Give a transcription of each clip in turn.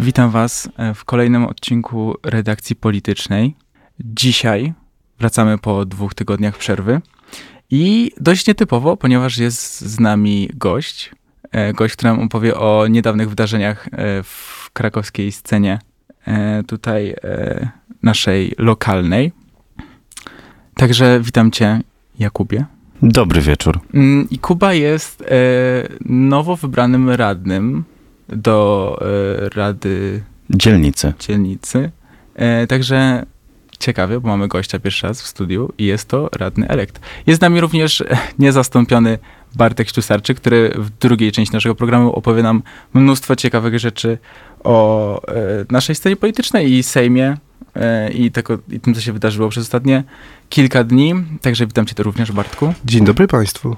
Witam Was e, w kolejnym odcinku redakcji politycznej. Dzisiaj wracamy po dwóch tygodniach przerwy i dość nietypowo, ponieważ jest z nami gość. E, gość, który nam opowie o niedawnych wydarzeniach e, w krakowskiej scenie tutaj naszej lokalnej. Także witam Cię, Jakubie. Dobry wieczór. Mm, I Kuba jest nowo wybranym radnym do e, Rady Dzielnicy. Dzielnicy. E, także ciekawie, bo mamy gościa pierwszy raz w studiu i jest to radny elekt. Jest z nami również niezastąpiony Bartek Śtusarczyk, który w drugiej części naszego programu opowie nam mnóstwo ciekawych rzeczy o e, naszej scenie politycznej i Sejmie i, tego, i tym, co się wydarzyło przez ostatnie kilka dni. Także witam cię tu również, Bartku. Dzień dobry Państwu.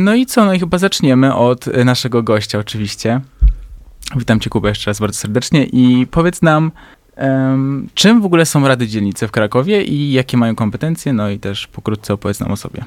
No i co? No i chyba zaczniemy od naszego gościa oczywiście. Witam Cię, Kuba, jeszcze raz bardzo serdecznie i powiedz nam, um, czym w ogóle są Rady Dzielnicy w Krakowie i jakie mają kompetencje, no i też pokrótce opowiedz nam o sobie.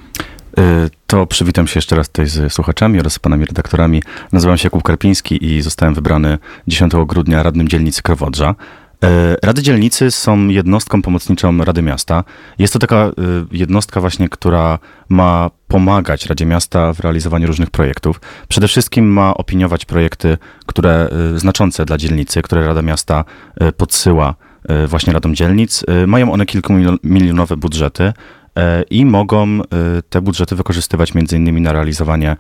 Y, to przywitam się jeszcze raz tutaj z słuchaczami oraz z panami redaktorami. Nazywam się Jakub Karpiński i zostałem wybrany 10 grudnia radnym dzielnicy Krowodrza. E, Rady dzielnicy są jednostką pomocniczą Rady Miasta. Jest to taka e, jednostka właśnie, która ma pomagać Radzie Miasta w realizowaniu różnych projektów. Przede wszystkim ma opiniować projekty, które e, znaczące dla dzielnicy, które Rada Miasta podsyła właśnie Radom Dzielnic. Mają one kilkumilionowe budżety i mogą te budżety wykorzystywać między innymi na realizowanie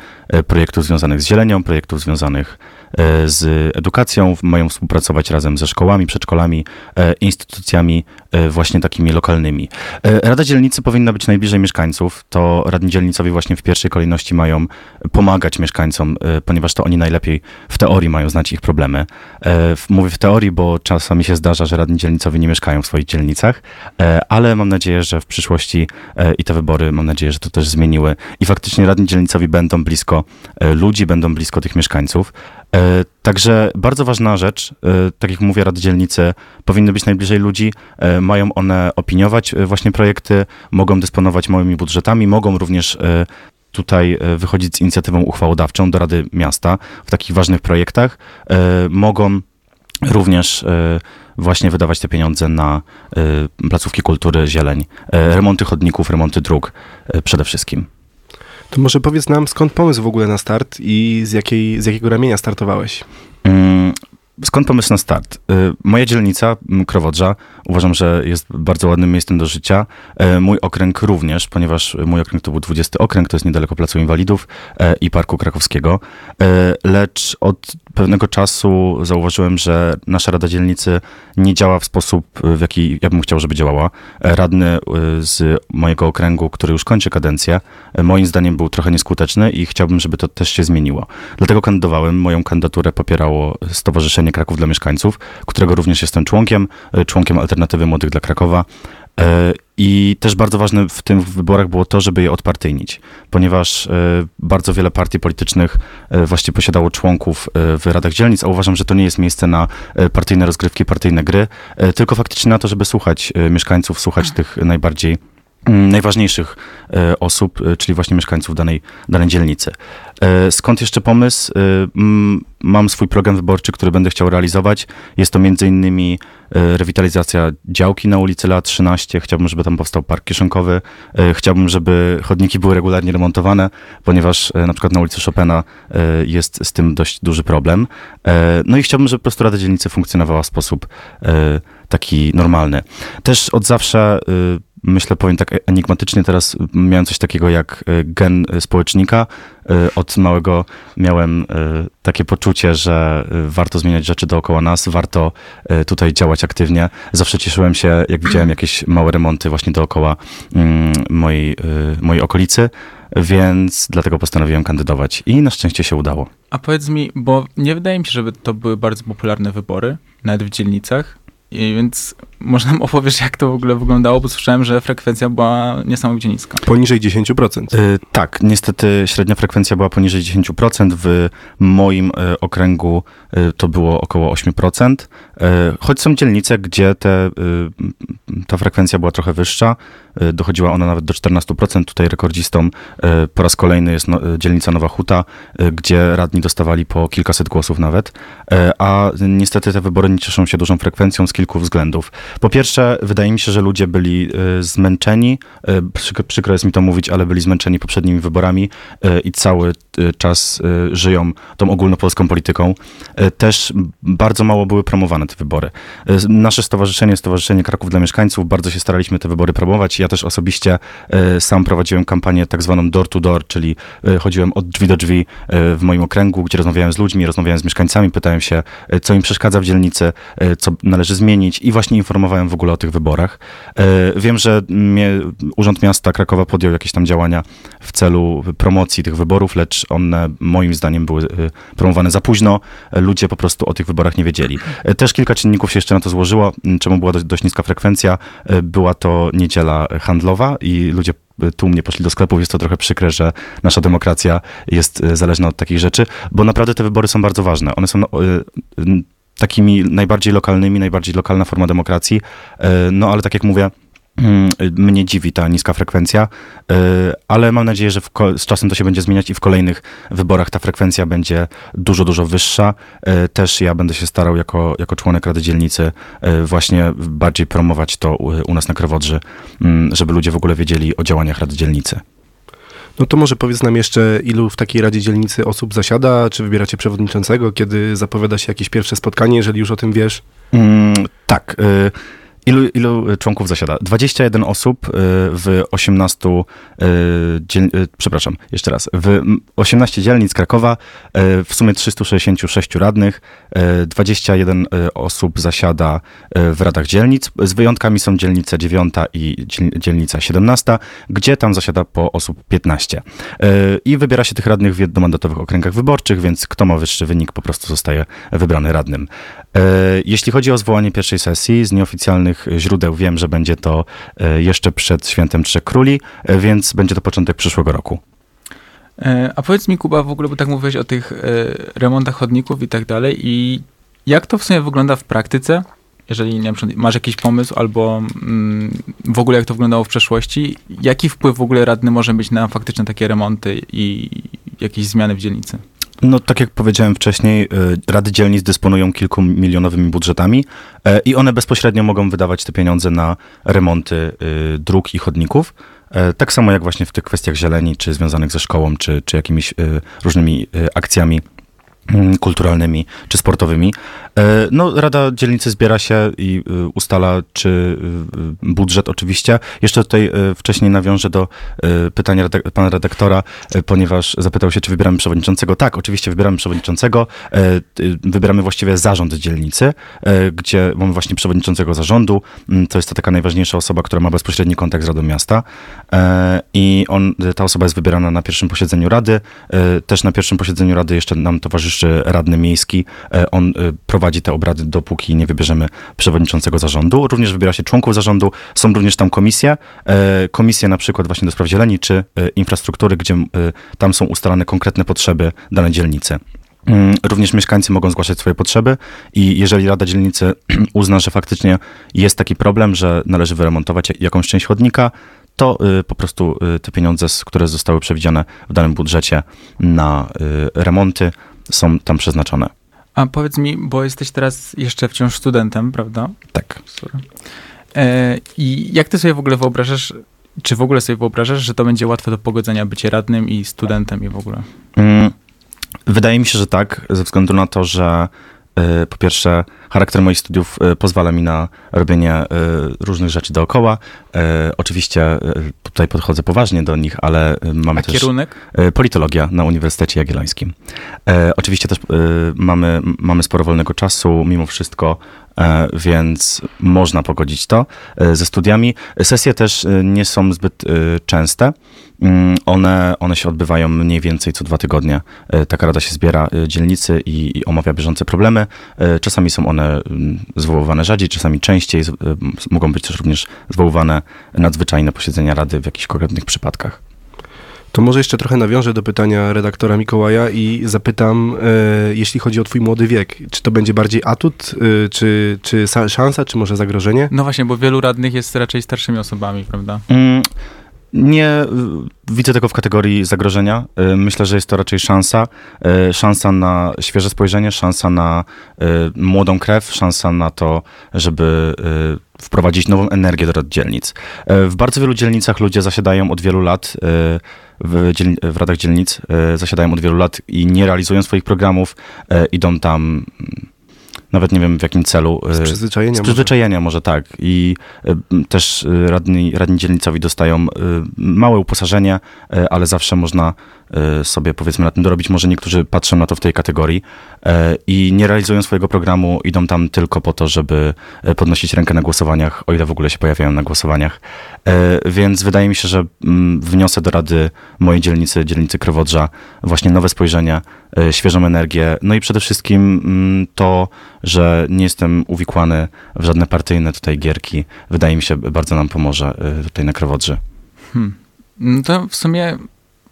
projektów związanych z zielenią, projektów związanych E, z edukacją, mają współpracować razem ze szkołami, przedszkolami, e, instytucjami e, właśnie takimi lokalnymi. Rada Dzielnicy powinna być najbliżej mieszkańców. To radni dzielnicowi właśnie w pierwszej kolejności mają pomagać mieszkańcom, ponieważ to oni najlepiej w teorii mają znać ich problemy. Mówię w teorii, bo czasami się zdarza, że radni dzielnicowi nie mieszkają w swoich dzielnicach, ale mam nadzieję, że w przyszłości i te wybory, mam nadzieję, że to też zmieniły i faktycznie radni dzielnicowi będą blisko ludzi, będą blisko tych mieszkańców. E, także bardzo ważna rzecz, e, tak jak mówię, rady dzielnicy powinny być najbliżej ludzi, e, mają one opiniować właśnie projekty, mogą dysponować małymi budżetami, mogą również tutaj wychodzić z inicjatywą uchwałodawczą do Rady Miasta w takich ważnych projektach, mogą również właśnie wydawać te pieniądze na placówki kultury, zieleń, remonty chodników, remonty dróg przede wszystkim. To może powiedz nam, skąd pomysł w ogóle na start i z, jakiej, z jakiego ramienia startowałeś? Mm, skąd pomysł na start? Y, moja dzielnica, Krowodrza, uważam, że jest bardzo ładnym miejscem do życia. E, mój okręg również, ponieważ mój okręg to był 20 okręg, to jest niedaleko Placu Inwalidów e, i Parku Krakowskiego. E, lecz od pewnego czasu zauważyłem, że nasza Rada Dzielnicy nie działa w sposób, w jaki ja bym chciał, żeby działała. Radny z mojego okręgu, który już kończy kadencję, moim zdaniem był trochę nieskuteczny i chciałbym, żeby to też się zmieniło. Dlatego kandydowałem. Moją kandydaturę popierało Stowarzyszenie Kraków dla Mieszkańców, którego również jestem członkiem, członkiem Alternatywy Młodych dla Krakowa. E, I też bardzo ważne w tym wyborach było to, żeby je odpartyjnić, ponieważ e, bardzo wiele partii politycznych e, właśnie posiadało członków w radach dzielnic, a uważam, że to nie jest miejsce na partyjne rozgrywki, partyjne gry, tylko faktycznie na to, żeby słuchać mieszkańców, słuchać tych najbardziej Mm, najważniejszych osób, czyli właśnie mieszkańców danej, danej dzielnicy. E, skąd jeszcze pomysł? Mam swój program wyborczy, który będę chciał realizować. Jest to między innymi rewitalizacja działki na ulicy Lat 13. Chciałbym, żeby tam powstał park kieszonkowy. Chciałbym, żeby chodniki były regularnie remontowane, ponieważ na przykład na ulicy Chopina jest z tym dość duży problem. No i chciałbym, żeby po prostu Rada Dzielnicy funkcjonowała w sposób taki normalny. Też od zawsze myślę, powiem tak enigmatycznie, teraz miałem coś takiego jak e, gen społecznika. E, od małego miałem e, takie poczucie, że warto zmieniać rzeczy dookoła nas, warto tutaj działać aktywnie. Zawsze cieszyłem się, jak widziałem jakieś małe remonty właśnie dookoła mm, mojej, mojej okolicy, więc dlatego postanowiłem kandydować i na szczęście się udało. A powiedz mi, bo nie wydaje mi się, żeby to były bardzo popularne wybory, nawet w dzielnicach, więc może nam opowiesz, jak to w ogóle wyglądało, bo słyszałem, że frekwencja była niesamowicie niska. Poniżej 10%. Y, tak, niestety średnia frekwencja była poniżej 10%. W moim y, okręgu y, to było około 8%. Y, choć są dzielnice, gdzie te, y, ta frekwencja była trochę wyższa. Dochodziła ona nawet do 14%. Tutaj rekordzistą po raz kolejny jest no, dzielnica Nowa Huta, gdzie radni dostawali po kilkaset głosów nawet. A niestety te wybory nie cieszą się dużą frekwencją z kilku względów. Po pierwsze, wydaje mi się, że ludzie byli y, zmęczeni. y, Przykro, jest mi to mówić, ale byli zmęczeni poprzednimi wyborami y, i cały czas żyją tą ogólnopolską polityką. Też bardzo mało były promowane te wybory. Nasze stowarzyszenie, Stowarzyszenie Kraków dla Mieszkańców, bardzo się staraliśmy te wybory promować. Ja też osobiście sam prowadziłem kampanię tak zwaną door to door, czyli chodziłem od drzwi do drzwi w moim okręgu, gdzie rozmawiałem z ludźmi, rozmawiałem z mieszkańcami, pytałem się, co im przeszkadza w dzielnicy, co należy zmienić i właśnie informowałem w ogóle o tych wyborach. Y, Wiem, że mnie, Urząd Miasta Krakowa podjął jakieś tam działania w celu promocji tych wyborów, lecz one moim zdaniem były y, promowane za późno. Ludzie po prostu o tych wyborach nie wiedzieli. Też kilka czynników się jeszcze na to złożyło, y, czemu była dość, niska frekwencja. Była to niedziela handlowa i ludzie y, tłumnie poszli do sklepów. Jest to trochę przykre, że nasza demokracja jest zależna od takich rzeczy, bo naprawdę te wybory są bardzo ważne. One są no, takimi najbardziej lokalnymi, najbardziej lokalna forma demokracji. Y, No ale tak jak mówię, mm, mnie dziwi ta niska frekwencja, y, ale mam nadzieję, że z czasem to się będzie zmieniać i w kolejnych wyborach ta frekwencja będzie dużo, dużo wyższa. Y, Też ja będę się starał jako, jako członek Rady Dzielnicy y, właśnie bardziej promować to u, nas na Krowodrzy, mm, żeby ludzie w ogóle wiedzieli o działaniach Rady Dzielnicy. No to może powiedz nam jeszcze, ilu w takiej Radzie Dzielnicy osób zasiada, czy wybieracie przewodniczącego, kiedy zapowiada się jakieś pierwsze spotkanie, jeżeli już o tym wiesz? Mm, tak. Y, ilu, ilu członków zasiada? 21 osób y, w 18 y, dziel, przepraszam, jeszcze raz. W mm, 18 dzielnic Krakowa, w sumie 366 radnych, y, 21 y, osób zasiada w radach dzielnic. Z wyjątkami są dzielnice 9 i dziel- dzielnica 17, gdzie tam zasiada po osób 15. Y, I wybiera się tych radnych w jednomandatowych okręgach wyborczych, więc kto ma wyższy wynik, po prostu zostaje wybrany radnym. E, Jeśli chodzi o zwołanie pierwszej sesji, z nieoficjalnych źródeł wiem, że będzie to e, jeszcze przed świętem Trzech Króli, e, więc będzie to początek przyszłego roku. A powiedz mi, Kuba, w ogóle, bo tak mówiłeś o tych remontach chodników i tak dalej i jak to w sumie wygląda w praktyce? Jeżeli masz jakiś pomysł albo mm, w ogóle jak to wyglądało w przeszłości, jaki wpływ w ogóle radny może mieć na faktyczne takie remonty i jakieś zmiany w dzielnicy? No, tak jak powiedziałem wcześniej, e, rady dzielnic dysponują kilkumilionowymi budżetami e, i one bezpośrednio mogą wydawać te pieniądze na remonty e, dróg i chodników. Tak samo jak właśnie w tych kwestiach zieleni, czy związanych ze szkołą, czy, czy jakimiś różnymi akcjami kulturalnymi czy sportowymi. E, No, Rada Dzielnicy zbiera się i y, ustala, czy y, budżet oczywiście. Jeszcze tutaj wcześniej nawiążę do pytania pana redaktora, ponieważ zapytał się, czy wybieramy przewodniczącego. Tak, oczywiście wybieramy przewodniczącego. E, Wybieramy właściwie zarząd dzielnicy, e, gdzie mamy właśnie przewodniczącego zarządu. Mm, To jest to taka najważniejsza osoba, która ma bezpośredni kontakt z Radą Miasta. E, I on, ta osoba jest wybierana na pierwszym posiedzeniu Rady. E, Też na pierwszym posiedzeniu Rady jeszcze nam towarzyszy radny miejski. E, On e, prowadzi te obrady, dopóki nie wybierzemy przewodniczącego zarządu. Również wybiera się członków zarządu. Są również tam komisje. E, Komisje na przykład właśnie do spraw zieleni czy infrastruktury, gdzie tam są ustalane konkretne potrzeby danej dzielnicy. Mm, Również mieszkańcy mogą zgłaszać swoje potrzeby i jeżeli Rada Dzielnicy uzna, że faktycznie jest taki problem, że należy wyremontować jakąś część chodnika, to y, po prostu y, te pieniądze, które zostały przewidziane w danym budżecie na y, remonty, są tam przeznaczone. A powiedz mi, bo jesteś teraz jeszcze wciąż studentem, prawda? Tak. E, I jak ty sobie w ogóle wyobrażasz, czy w ogóle sobie wyobrażasz, że to będzie łatwe do pogodzenia bycie radnym i studentem i w ogóle? Mm, Wydaje mi się, że tak, ze względu na to, że y, po pierwsze charakter moich studiów y, pozwala mi na robienie y, różnych rzeczy dookoła. Y, Oczywiście tutaj podchodzę poważnie do nich, ale mamy A też kierunek? politologia na Uniwersytecie Jagiellońskim. E, Oczywiście też mamy, mamy sporo wolnego czasu, mimo wszystko, e, więc można pogodzić to e, ze studiami. Sesje też nie są zbyt częste. Mm, One, one się odbywają mniej więcej co dwa tygodnie. E, Taka rada się zbiera e, dzielnicy i, i omawia bieżące problemy. E, Czasami są one zwoływane, mm, zwoływane rzadziej, czasami częściej. Mogą być też również zwoływane nadzwyczajne posiedzenia Rady w jakichś konkretnych przypadkach. To może jeszcze trochę nawiążę do pytania redaktora Mikołaja i zapytam, e, jeśli chodzi o twój młody wiek, czy to będzie bardziej atut, e, czy, czy szansa, czy może zagrożenie? No właśnie, bo wielu radnych jest raczej starszymi osobami, prawda? Mm, nie y, widzę tego w kategorii zagrożenia. Y, myślę, że jest to raczej szansa. Y, szansa na świeże spojrzenie, szansa na młodą krew, szansa na to, żeby wprowadzić nową energię do rad dzielnic. W bardzo wielu dzielnicach ludzie zasiadają od wielu lat w, w radach dzielnic, zasiadają od wielu lat i nie realizują swoich programów, idą tam nawet nie wiem w jakim celu. Z przyzwyczajenia. Z przyzwyczajenia może, może tak. I też radni, radni dzielnicowi dostają małe uposażenie, ale zawsze można E, sobie powiedzmy na tym dorobić. Może niektórzy patrzą na to w tej kategorii e, i nie realizują swojego programu, idą tam tylko po to, żeby e, podnosić rękę na głosowaniach, o ile w ogóle się pojawiają na głosowaniach. Więc wydaje mi się, że mm, wniosę do rady mojej dzielnicy, dzielnicy Krowodrza, właśnie nowe spojrzenie, świeżą energię, no i przede wszystkim mm, to, że nie jestem uwikłany w żadne partyjne tutaj gierki, wydaje mi się bardzo nam pomoże tutaj na Krowodrze. Hmm. No to w sumie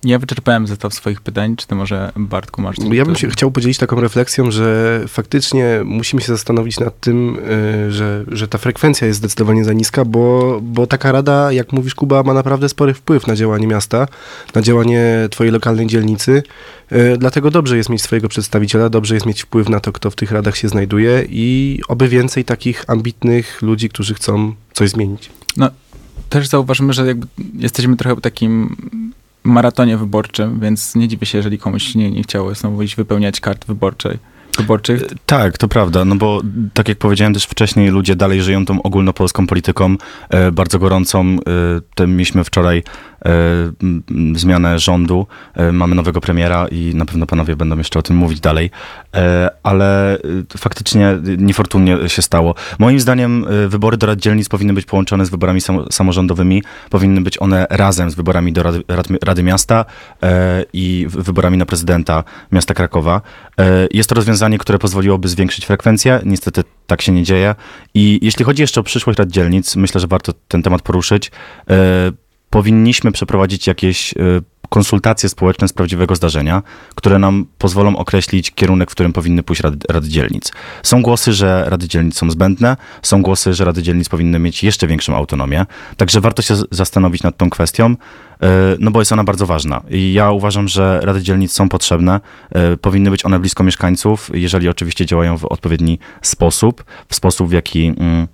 ja wyczerpałem zestaw swoich pytań. Czy ty może, Bartku, masz... Ja bym się chciał podzielić taką refleksją, że faktycznie musimy się zastanowić nad tym, y, że, że ta frekwencja jest zdecydowanie za niska, bo, bo taka rada, jak mówisz, Kuba, ma naprawdę spory wpływ na działanie miasta, na działanie twojej lokalnej dzielnicy. Y, dlatego dobrze jest mieć swojego przedstawiciela, dobrze jest mieć wpływ na to, kto w tych radach się znajduje i oby więcej takich ambitnych ludzi, którzy chcą coś zmienić. No, też zauważymy, że jakby jesteśmy trochę takim maratonie wyborczym, więc nie dziwię się, jeżeli komuś nie, nie chciało znowu iść wypełniać kart wyborczej wyborczych. Tak, to prawda, no bo tak jak powiedziałem też wcześniej, ludzie dalej żyją tą ogólnopolską polityką, e, bardzo gorącą. E, mieliśmy wczoraj e, zmianę rządu, e, mamy nowego premiera i na pewno panowie będą jeszcze o tym mówić dalej, e, ale e, faktycznie niefortunnie się stało. Moim zdaniem wybory do rad dzielnic powinny być połączone z wyborami sam, samorządowymi, powinny być one razem z wyborami do Rady, Rady, Rady Miasta i wyborami na prezydenta miasta Krakowa. Jest to rozwiązanie, które pozwoliłoby zwiększyć frekwencję, niestety tak się nie dzieje. I jeśli chodzi jeszcze o przyszłość rad dzielnic, myślę, że warto ten temat poruszyć powinniśmy przeprowadzić jakieś y, konsultacje społeczne z prawdziwego zdarzenia, które nam pozwolą określić kierunek, w którym powinny pójść rady, rady dzielnic. Są głosy, że rady dzielnic są zbędne, są głosy, że rady dzielnic powinny mieć jeszcze większą autonomię, także warto się zastanowić nad tą kwestią, y, no bo jest ona bardzo ważna. I ja uważam, że rady dzielnic są potrzebne, y, powinny być one blisko mieszkańców, jeżeli oczywiście działają w odpowiedni sposób, w sposób, w jaki mm,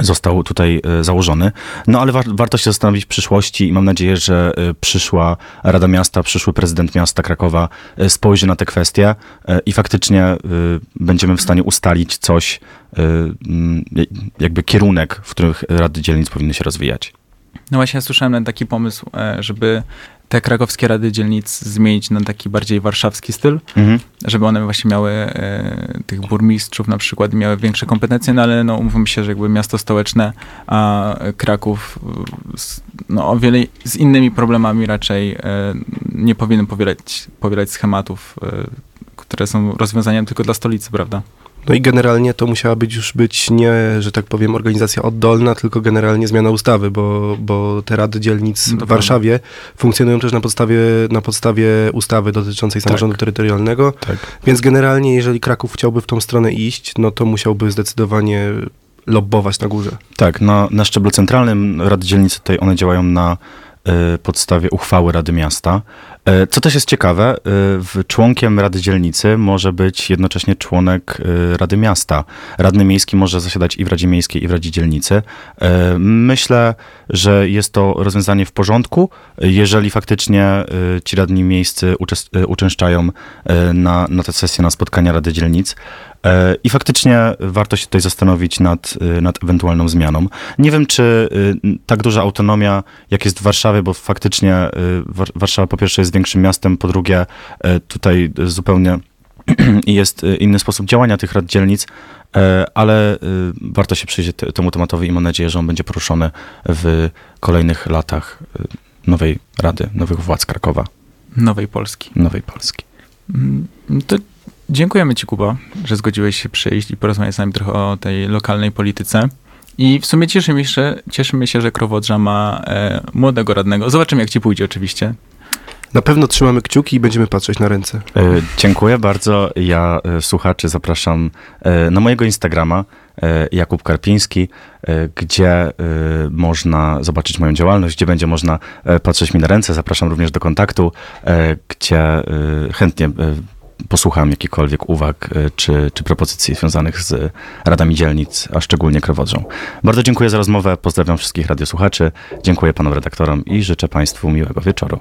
został tutaj e, założony. No ale war, warto się zastanowić w przyszłości i mam nadzieję, że e, przyszła Rada Miasta, przyszły prezydent miasta Krakowa e, spojrzy na te kwestie i faktycznie będziemy w stanie ustalić coś, jakby kierunek, w których Rady Dzielnic powinny się rozwijać. No właśnie, ja słyszałem taki pomysł, żeby te krakowskie rady dzielnic zmienić na taki bardziej warszawski styl, mhm. żeby one właśnie miały e, tych burmistrzów na przykład, miały większe kompetencje, no ale no umówmy się, że jakby miasto stołeczne, a Kraków z, no, o wiele z innymi problemami raczej e, nie powinien powielać, powielać schematów, e, które są rozwiązaniem tylko dla stolicy, prawda? No i generalnie to musiała być już być nie, że tak powiem, organizacja oddolna, tylko generalnie zmiana ustawy, bo, bo te rady dzielnic w Warszawie funkcjonują też na podstawie, na podstawie ustawy dotyczącej tak. samorządu tak. terytorialnego. Tak. Więc generalnie, jeżeli Kraków chciałby w tą stronę iść, no to musiałby zdecydowanie lobbować na górze. Tak, na, na szczeblu centralnym rady dzielnic tutaj one działają na podstawie uchwały Rady Miasta. E, co też jest ciekawe, e, członkiem Rady Dzielnicy może być jednocześnie członek Rady Miasta. Radny Miejski może zasiadać i w Radzie Miejskiej, i w Radzie Dzielnicy. Myślę, że jest to rozwiązanie w porządku, jeżeli faktycznie ci radni miejscy uczęszczają na, na te sesje, na spotkania Rady Dzielnic. E, I faktycznie warto się tutaj zastanowić nad, e, nad ewentualną zmianą. Nie wiem, czy e, tak duża autonomia, jak jest w Warszawie, bo faktycznie Warszawa po pierwsze jest większym miastem, po drugie tutaj zupełnie jest inny sposób działania tych rad dzielnic, ale warto się przyjrzeć temu tematowi i mam nadzieję, że on będzie poruszony w kolejnych latach nowej Rady, nowych władz Krakowa. Nowej Polski. Nowej Polski. Mm, to Dziękujemy Ci, Kuba, że zgodziłeś się przyjść i porozmawiać z nami trochę o tej lokalnej polityce. I w sumie cieszymy się, cieszymy się że Krowodrza ma e, młodego radnego. Zobaczymy, jak Ci pójdzie oczywiście. Na pewno trzymamy kciuki i będziemy patrzeć na ręce. E, dziękuję bardzo. Ja e, słuchaczy zapraszam e, na mojego Instagrama e, Jakub Karpiński, e, gdzie można zobaczyć moją działalność, gdzie będzie można patrzeć mi na ręce. Zapraszam również do kontaktu, gdzie chętnie posłucham jakichkolwiek uwag e, czy, czy propozycji związanych z radami dzielnic, a szczególnie Krowodrzą. Bardzo dziękuję za rozmowę. Pozdrawiam wszystkich radiosłuchaczy. Dziękuję panom redaktorom i życzę państwu miłego wieczoru.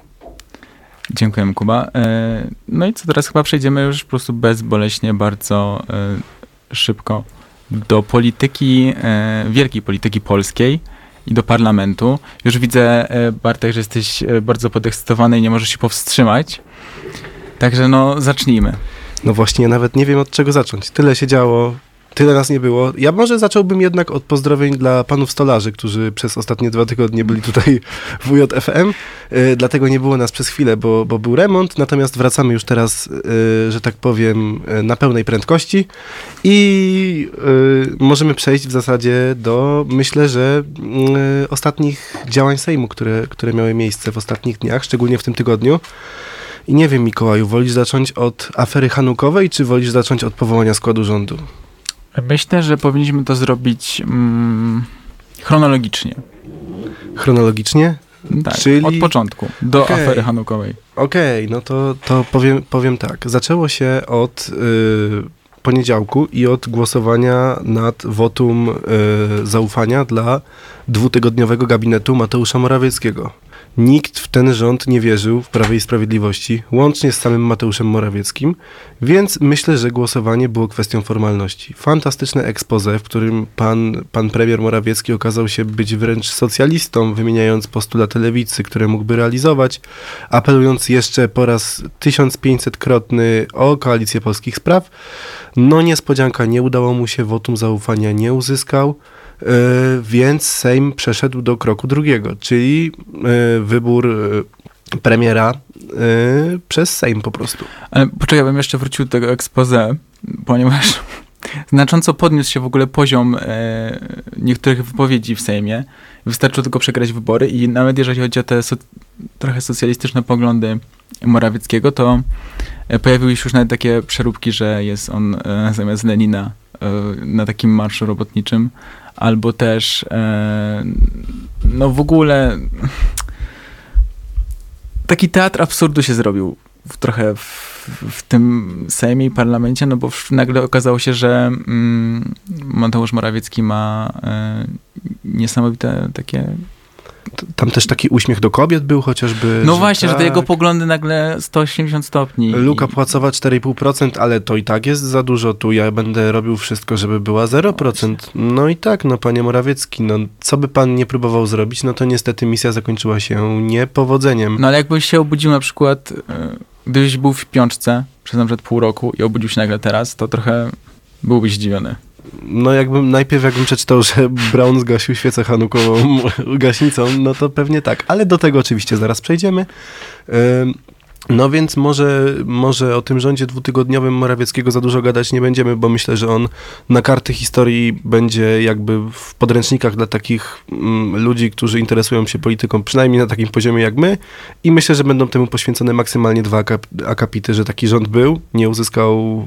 Dziękujemy, Kuba. E, no i co teraz chyba przejdziemy już po prostu bezboleśnie, bardzo e, szybko do polityki, wielkiej polityki polskiej i do parlamentu. Już widzę, Bartek, że jesteś bardzo podekscytowany i nie możesz się powstrzymać. Także no, zacznijmy. No właśnie, ja nawet nie wiem od czego zacząć. Tyle się działo, tyle nas nie było. Ja może zacząłbym jednak od pozdrowień dla panów stolarzy, którzy przez ostatnie dwa tygodnie byli tutaj w UJFM. Y, dlatego nie było nas przez chwilę, bo, bo był remont, natomiast wracamy już teraz, y, że tak powiem, y, na pełnej prędkości i możemy przejść w zasadzie do, myślę, że y, ostatnich działań Sejmu, które, które miały miejsce w ostatnich dniach, szczególnie w tym tygodniu. I nie wiem, Mikołaju, wolisz zacząć od afery hanukowej, czy wolisz zacząć od powołania składu rządu? Myślę, że powinniśmy to zrobić mm, chronologicznie. Chronologicznie? Tak, Czyli- od początku do Okej. afery hanukowej. Okej, no to, to powiem, powiem tak. Zaczęło się od y, poniedziałku i od głosowania nad wotum y, zaufania dla dwutygodniowego gabinetu Mateusza Morawieckiego. Nikt w ten rząd nie wierzył w Prawie i Sprawiedliwości, łącznie z samym Mateuszem Morawieckim, więc myślę, że głosowanie było kwestią formalności. Fantastyczne expose, w którym pan, pan premier Morawiecki okazał się być wręcz socjalistą, wymieniając postulaty lewicy, które mógłby realizować, apelując jeszcze po raz 1500-krotny o koalicję polskich spraw. No niespodzianka, nie udało mu się, wotum zaufania nie uzyskał, yy, więc Sejm przeszedł do kroku drugiego, czyli yy, wybór yy, premiera przez Sejm po prostu. Ale poczekaj, bym jeszcze wrócił do tego expose, ponieważ znacząco podniósł się w ogóle poziom e, niektórych wypowiedzi w Sejmie. Wystarczyło tylko przegrać wybory i nawet jeżeli chodzi o te so, trochę socjalistyczne poglądy Morawieckiego, to e, pojawiły się już nawet takie przeróbki, że jest on e, zamiast Lenina e, na takim marszu robotniczym, albo też e, no w ogóle taki teatr absurdu się zrobił w, trochę w, w tym Sejmie i parlamencie, no bo w, nagle okazało się, że mm, Mateusz Morawiecki ma e, niesamowite takie... Tam też taki uśmiech do kobiet był chociażby. No właśnie, że te tak. jego poglądy nagle 180 stopni. Luka płacowa 4,5%, ale to i tak jest za dużo. Tu ja będę robił wszystko, żeby była 0%. No i tak, no panie Morawiecki, no co by pan nie próbował zrobić, no to niestety misja zakończyła się niepowodzeniem. No ale jakbyś się obudził na przykład, e, gdybyś był w piączce przez na przykład pół roku i obudził się nagle teraz, to trochę byłbyś zdziwiony. No jakbym, najpierw jakbym przeczytał, że Brown zgasił świecę hanukową gaśnicą, no to pewnie tak. Ale do tego oczywiście zaraz przejdziemy. No więc może, może o tym rządzie dwutygodniowym Morawieckiego za dużo gadać nie będziemy, bo myślę, że on na karty historii będzie jakby w podręcznikach dla takich mm, ludzi, którzy interesują się polityką, przynajmniej na takim poziomie jak my. I myślę, że będą temu poświęcone maksymalnie dwa akap- akapity, że taki rząd był, nie uzyskał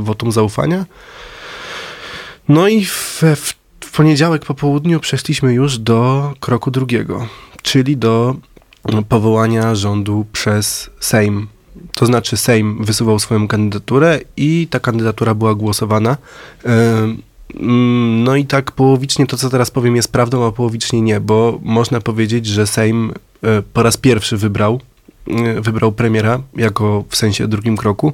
y, wotum zaufania. No i w, w, poniedziałek po południu przeszliśmy już do kroku drugiego, czyli do powołania rządu przez Sejm. To znaczy Sejm wysuwał swoją kandydaturę i ta kandydatura była głosowana. Mm, No i tak połowicznie to, co teraz powiem, jest prawdą, a połowicznie nie, bo można powiedzieć, że Sejm e, po raz pierwszy wybrał, e, wybrał premiera jako w sensie drugim kroku,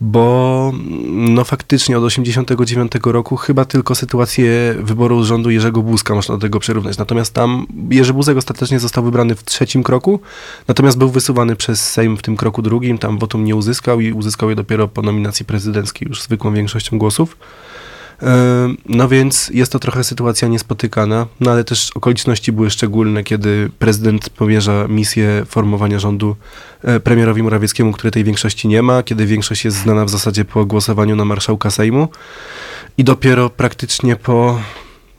bo no faktycznie od 89 roku chyba tylko sytuację wyboru rządu Jerzego Buzka można do tego przyrównać. Natomiast tam Jerzy Buzek ostatecznie został wybrany w trzecim kroku, natomiast był wysuwany przez Sejm w tym kroku drugim, tam wotum nie uzyskał i uzyskał je dopiero po nominacji prezydenckiej już zwykłą większością głosów. No więc jest to trochę sytuacja niespotykana, no ale też okoliczności były szczególne, kiedy prezydent powierza misję formowania rządu e, premierowi Morawieckiemu, który tej większości nie ma, kiedy większość jest znana w zasadzie po głosowaniu na marszałka Sejmu. I dopiero praktycznie po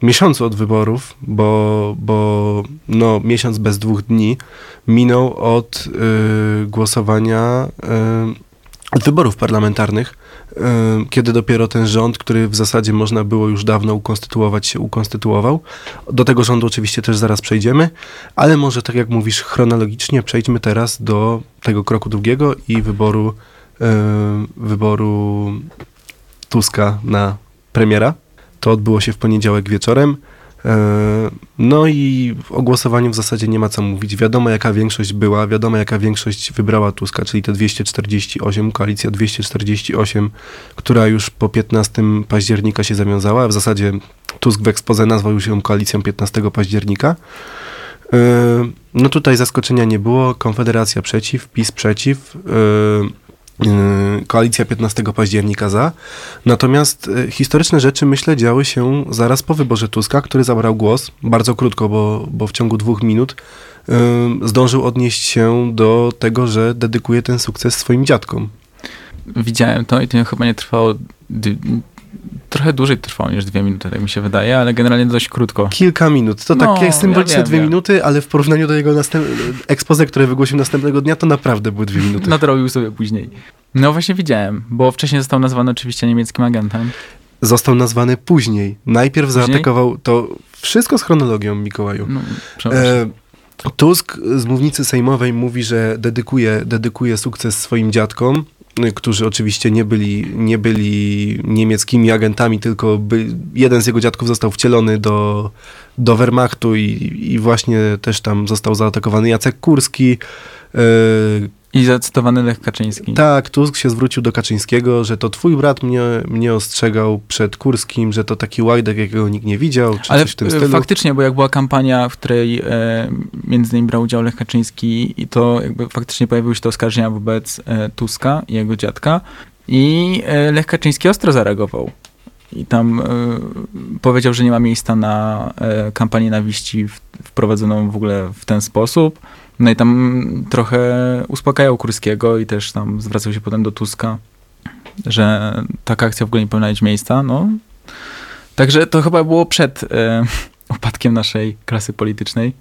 miesiącu od wyborów, bo, bo no, miesiąc bez dwóch dni minął od y, głosowania, y, wyborów parlamentarnych, y, kiedy dopiero ten rząd, który w zasadzie można było już dawno ukonstytuować się, ukonstytuował. Do tego rządu oczywiście też zaraz przejdziemy, ale może tak jak mówisz chronologicznie, przejdźmy teraz do tego kroku drugiego i wyboru, y, wyboru Tuska na premiera. To odbyło się w poniedziałek wieczorem. E, No i o głosowaniu w zasadzie nie ma co mówić. Wiadomo jaka większość była, wiadomo jaka większość wybrała Tuska, czyli te 248, koalicja 248, która już po 15 października się zawiązała. W zasadzie Tusk w ekspoze nazwał ją koalicją 15 października. E, No tutaj zaskoczenia nie było. Konfederacja przeciw, PiS przeciw. Yy, Koalicja 15 października za. Natomiast y, historyczne rzeczy, myślę, działy się zaraz po wyborze Tuska, który zabrał głos, bardzo krótko, bo, bo w ciągu dwóch minut y, zdążył odnieść się do tego, że dedykuje ten sukces swoim dziadkom. Widziałem to i to chyba nie trwało. Trochę dłużej trwało niż dwie minuty, tak mi się wydaje, ale generalnie dość krótko. Kilka minut. To No, takie symboliczne ja dwie wiem. minuty, ale w porównaniu do jego następ... expose, które wygłosił następnego dnia, to naprawdę były dwie minuty. Nadrobił sobie później. No właśnie widziałem, bo wcześniej został nazwany oczywiście niemieckim agentem. Został nazwany później. Najpierw Później? zaatakował to wszystko z chronologią, Mikołaju. No, przepraszam. E, Tusk z mównicy sejmowej mówi, że dedykuje, dedykuje sukces swoim dziadkom, którzy oczywiście nie byli, nie byli niemieckimi agentami, tylko by, jeden z jego dziadków został wcielony do, do Wehrmachtu i, i właśnie też tam został zaatakowany Jacek Kurski. I zacytowany Lech Kaczyński. tak, Tusk się zwrócił do Kaczyńskiego, że to twój brat mnie, mnie ostrzegał przed Kurskim, że to taki łajdek, jakiego nikt nie widział, czy Ale coś w tym stylu. faktycznie, bo jak była kampania, w której e, między innymi brał udział Lech Kaczyński i to jakby faktycznie pojawiły się te oskarżenia wobec e, Tuska i jego dziadka i e, Lech Kaczyński ostro zareagował. I tam e, powiedział, że nie ma miejsca na e, kampanię nienawiści w, wprowadzoną w ogóle w ten sposób. No i tam trochę uspokajał Kurskiego i też tam zwracał się potem do Tuska, że taka akcja w ogóle nie powinna mieć miejsca. No, Także to chyba było przed e, upadkiem naszej klasy politycznej.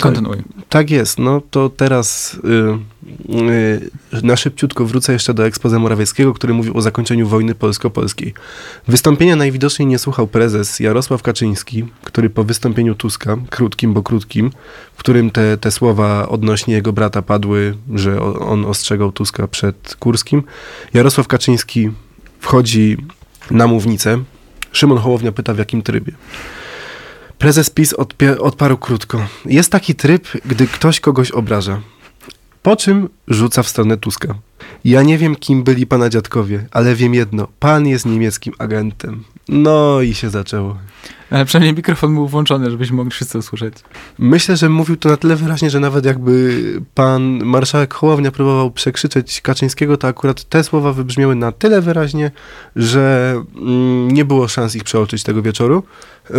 Kontynuuj. Tak jest, no to teraz y, y, na szybciutko wrócę jeszcze do ekspoze Morawieckiego, który mówił o zakończeniu wojny polsko-polskiej. Wystąpienia najwidoczniej nie słuchał prezes Jarosław Kaczyński, który po wystąpieniu Tuska, krótkim, bo krótkim, w którym te, te słowa odnośnie jego brata padły, że on ostrzegał Tuska przed Kurskim, Jarosław Kaczyński wchodzi na mównicę. Szymon Hołownia pyta w jakim trybie. Prezes PiS odparł krótko. Jest taki tryb, gdy ktoś kogoś obraża. Po czym rzuca w stronę Tuska. Ja nie wiem, kim byli pana dziadkowie, ale wiem jedno. Pan jest niemieckim agentem. No i się zaczęło. Ale przynajmniej mikrofon był włączony, żebyśmy mogli wszyscy usłyszeć. Myślę, że mówił to na tyle wyraźnie, że nawet jakby pan marszałek Hołownia próbował przekrzyczeć Kaczyńskiego, to akurat te słowa wybrzmiały na tyle wyraźnie, że mm, nie było szans ich przeoczyć tego wieczoru. Yy,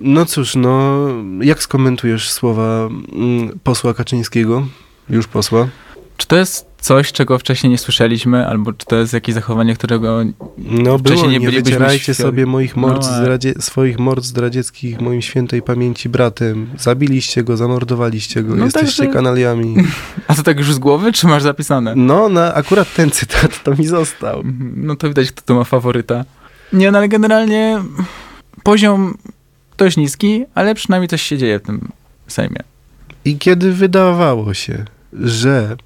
no cóż, no jak skomentujesz słowa mm, posła Kaczyńskiego? Już posła. Czy to jest coś, czego wcześniej nie słyszeliśmy, albo czy to jest jakieś zachowanie, którego... No Wcześniej było, nie nie, bylibyśmy wycierajcie świadomi. sobie moich mord No, ale- swoich mord zdradzieckich moim świętej pamięci bratem. Zabiliście go, zamordowaliście go, No jesteście także- kanaliami. A to tak już z głowy, czy masz zapisane? No, na akurat ten cytat to mi został. Mhm. No to widać, kto to ma faworyta. Nie, no ale generalnie poziom dość niski, ale przynajmniej coś się dzieje w tym Sejmie. I kiedy wydawało się, że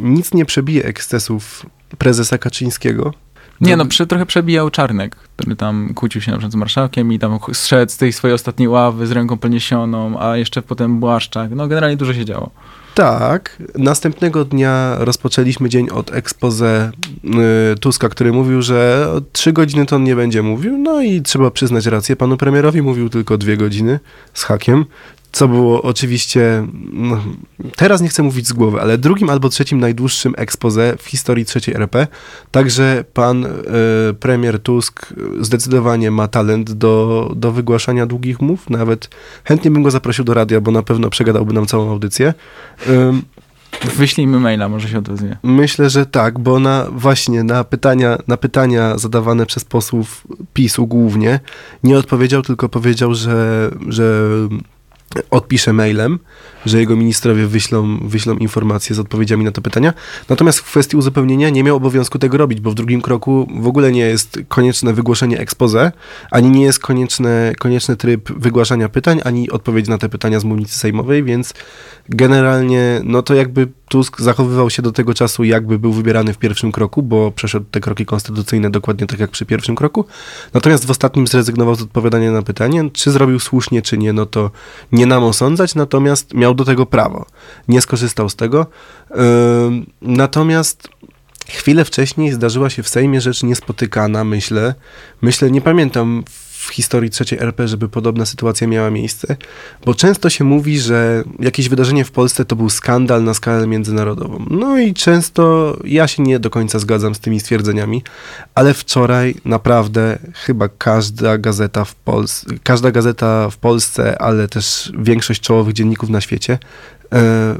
nic nie przebije ekscesów prezesa Kaczyńskiego. Nie, no prze, trochę przebijał Czarnek, który tam kłócił się na przykład z marszałkiem i tam zszedł z tej swojej ostatniej ławy z ręką podniesioną, a jeszcze potem Błaszczak. No generalnie dużo się działo. Tak. Następnego dnia rozpoczęliśmy dzień od expose y, Tuska, który mówił, że trzy godziny to on nie będzie mówił. No i trzeba przyznać rację. Panu premierowi mówił tylko dwie godziny z hakiem. Co było oczywiście, no, teraz nie chcę mówić z głowy, ale drugim albo trzecim najdłuższym expose w historii trzeciej RP. Także pan e, premier Tusk zdecydowanie ma talent do, do wygłaszania długich mów. Nawet chętnie bym go zaprosił do radia, bo na pewno przegadałby nam całą audycję. Ym, Wyślijmy maila, może się odezwie. Myślę, że tak, bo na właśnie na pytania, na pytania zadawane przez posłów PiSu głównie nie odpowiedział, tylko powiedział, że, że odpisze mailem, że jego ministrowie wyślą, wyślą informacje z odpowiedziami na te pytania. Natomiast w kwestii uzupełnienia nie miał obowiązku tego robić, bo w drugim kroku w ogóle nie jest konieczne wygłoszenie expose, ani nie jest konieczne, konieczny tryb wygłaszania pytań, ani odpowiedź na te pytania z mównicy sejmowej, więc generalnie no to jakby Tusk zachowywał się do tego czasu, jakby był wybierany w pierwszym kroku, bo przeszedł te kroki konstytucyjne dokładnie tak jak przy pierwszym kroku. Natomiast w ostatnim zrezygnował z odpowiadania na pytanie, czy zrobił słusznie, czy nie, no to nie nam osądzać, natomiast miał do tego prawo. Nie skorzystał z tego. Natomiast chwilę wcześniej zdarzyła się w Sejmie rzecz niespotykana, myślę. Myślę, nie pamiętam w historii trzeciej RP, żeby podobna sytuacja miała miejsce, bo często się mówi, że jakieś wydarzenie w Polsce to był skandal na skalę międzynarodową. No i często ja się nie do końca zgadzam z tymi stwierdzeniami, ale wczoraj naprawdę chyba każda gazeta w Polsce, każda gazeta w Polsce, ale też większość czołowych dzienników na świecie e,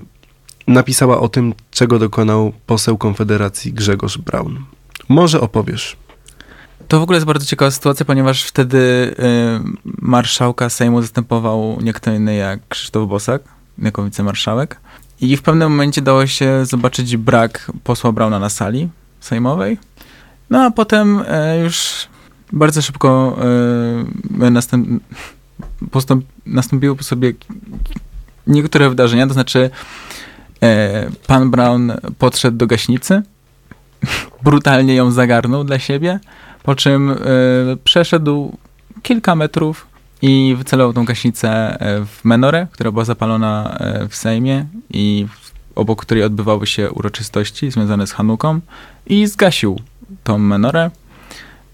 napisała o tym, czego dokonał poseł Konfederacji Grzegorz Braun. Może opowiesz. To w ogóle jest bardzo ciekawa sytuacja, ponieważ wtedy y, marszałka Sejmu zastępował nie kto inny jak Krzysztof Bosak, jako wicemarszałek. I w pewnym momencie dało się zobaczyć brak posła Brauna na sali sejmowej. No a potem y, już bardzo szybko y, następ, postąp, nastąpiły po sobie niektóre wydarzenia, to znaczy y, pan Brown podszedł do gaśnicy, brutalnie ją zagarnął dla siebie, po czym y, przeszedł kilka metrów i wycelował tą gaśnicę e, w menorę, która była zapalona e, w Sejmie i obok której odbywały się uroczystości związane z Hanuką i zgasił tą menorę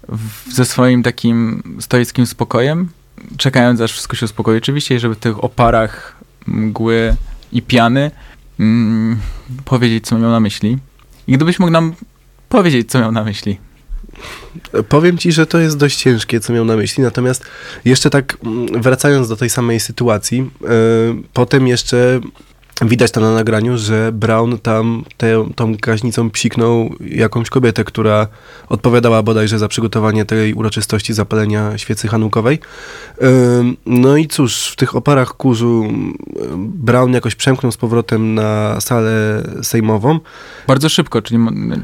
w, ze swoim takim stoickim spokojem, czekając aż wszystko się uspokoi oczywiście żeby w tych oparach mgły i piany mm, powiedzieć, co miał na myśli. I gdybyś mógł nam powiedzieć, co miał na myśli. Powiem ci, że to jest dość ciężkie, co miał na myśli, natomiast jeszcze tak mm, wracając do tej samej sytuacji, yy, potem jeszcze Widać to na nagraniu, że Brown tam te, tą gaźnicą psiknął jakąś kobietę, która odpowiadała bodajże za przygotowanie tej uroczystości zapalenia świecy hanukowej. No i cóż, w tych oparach kurzu Brown jakoś przemknął z powrotem na salę sejmową. Bardzo szybko, czyli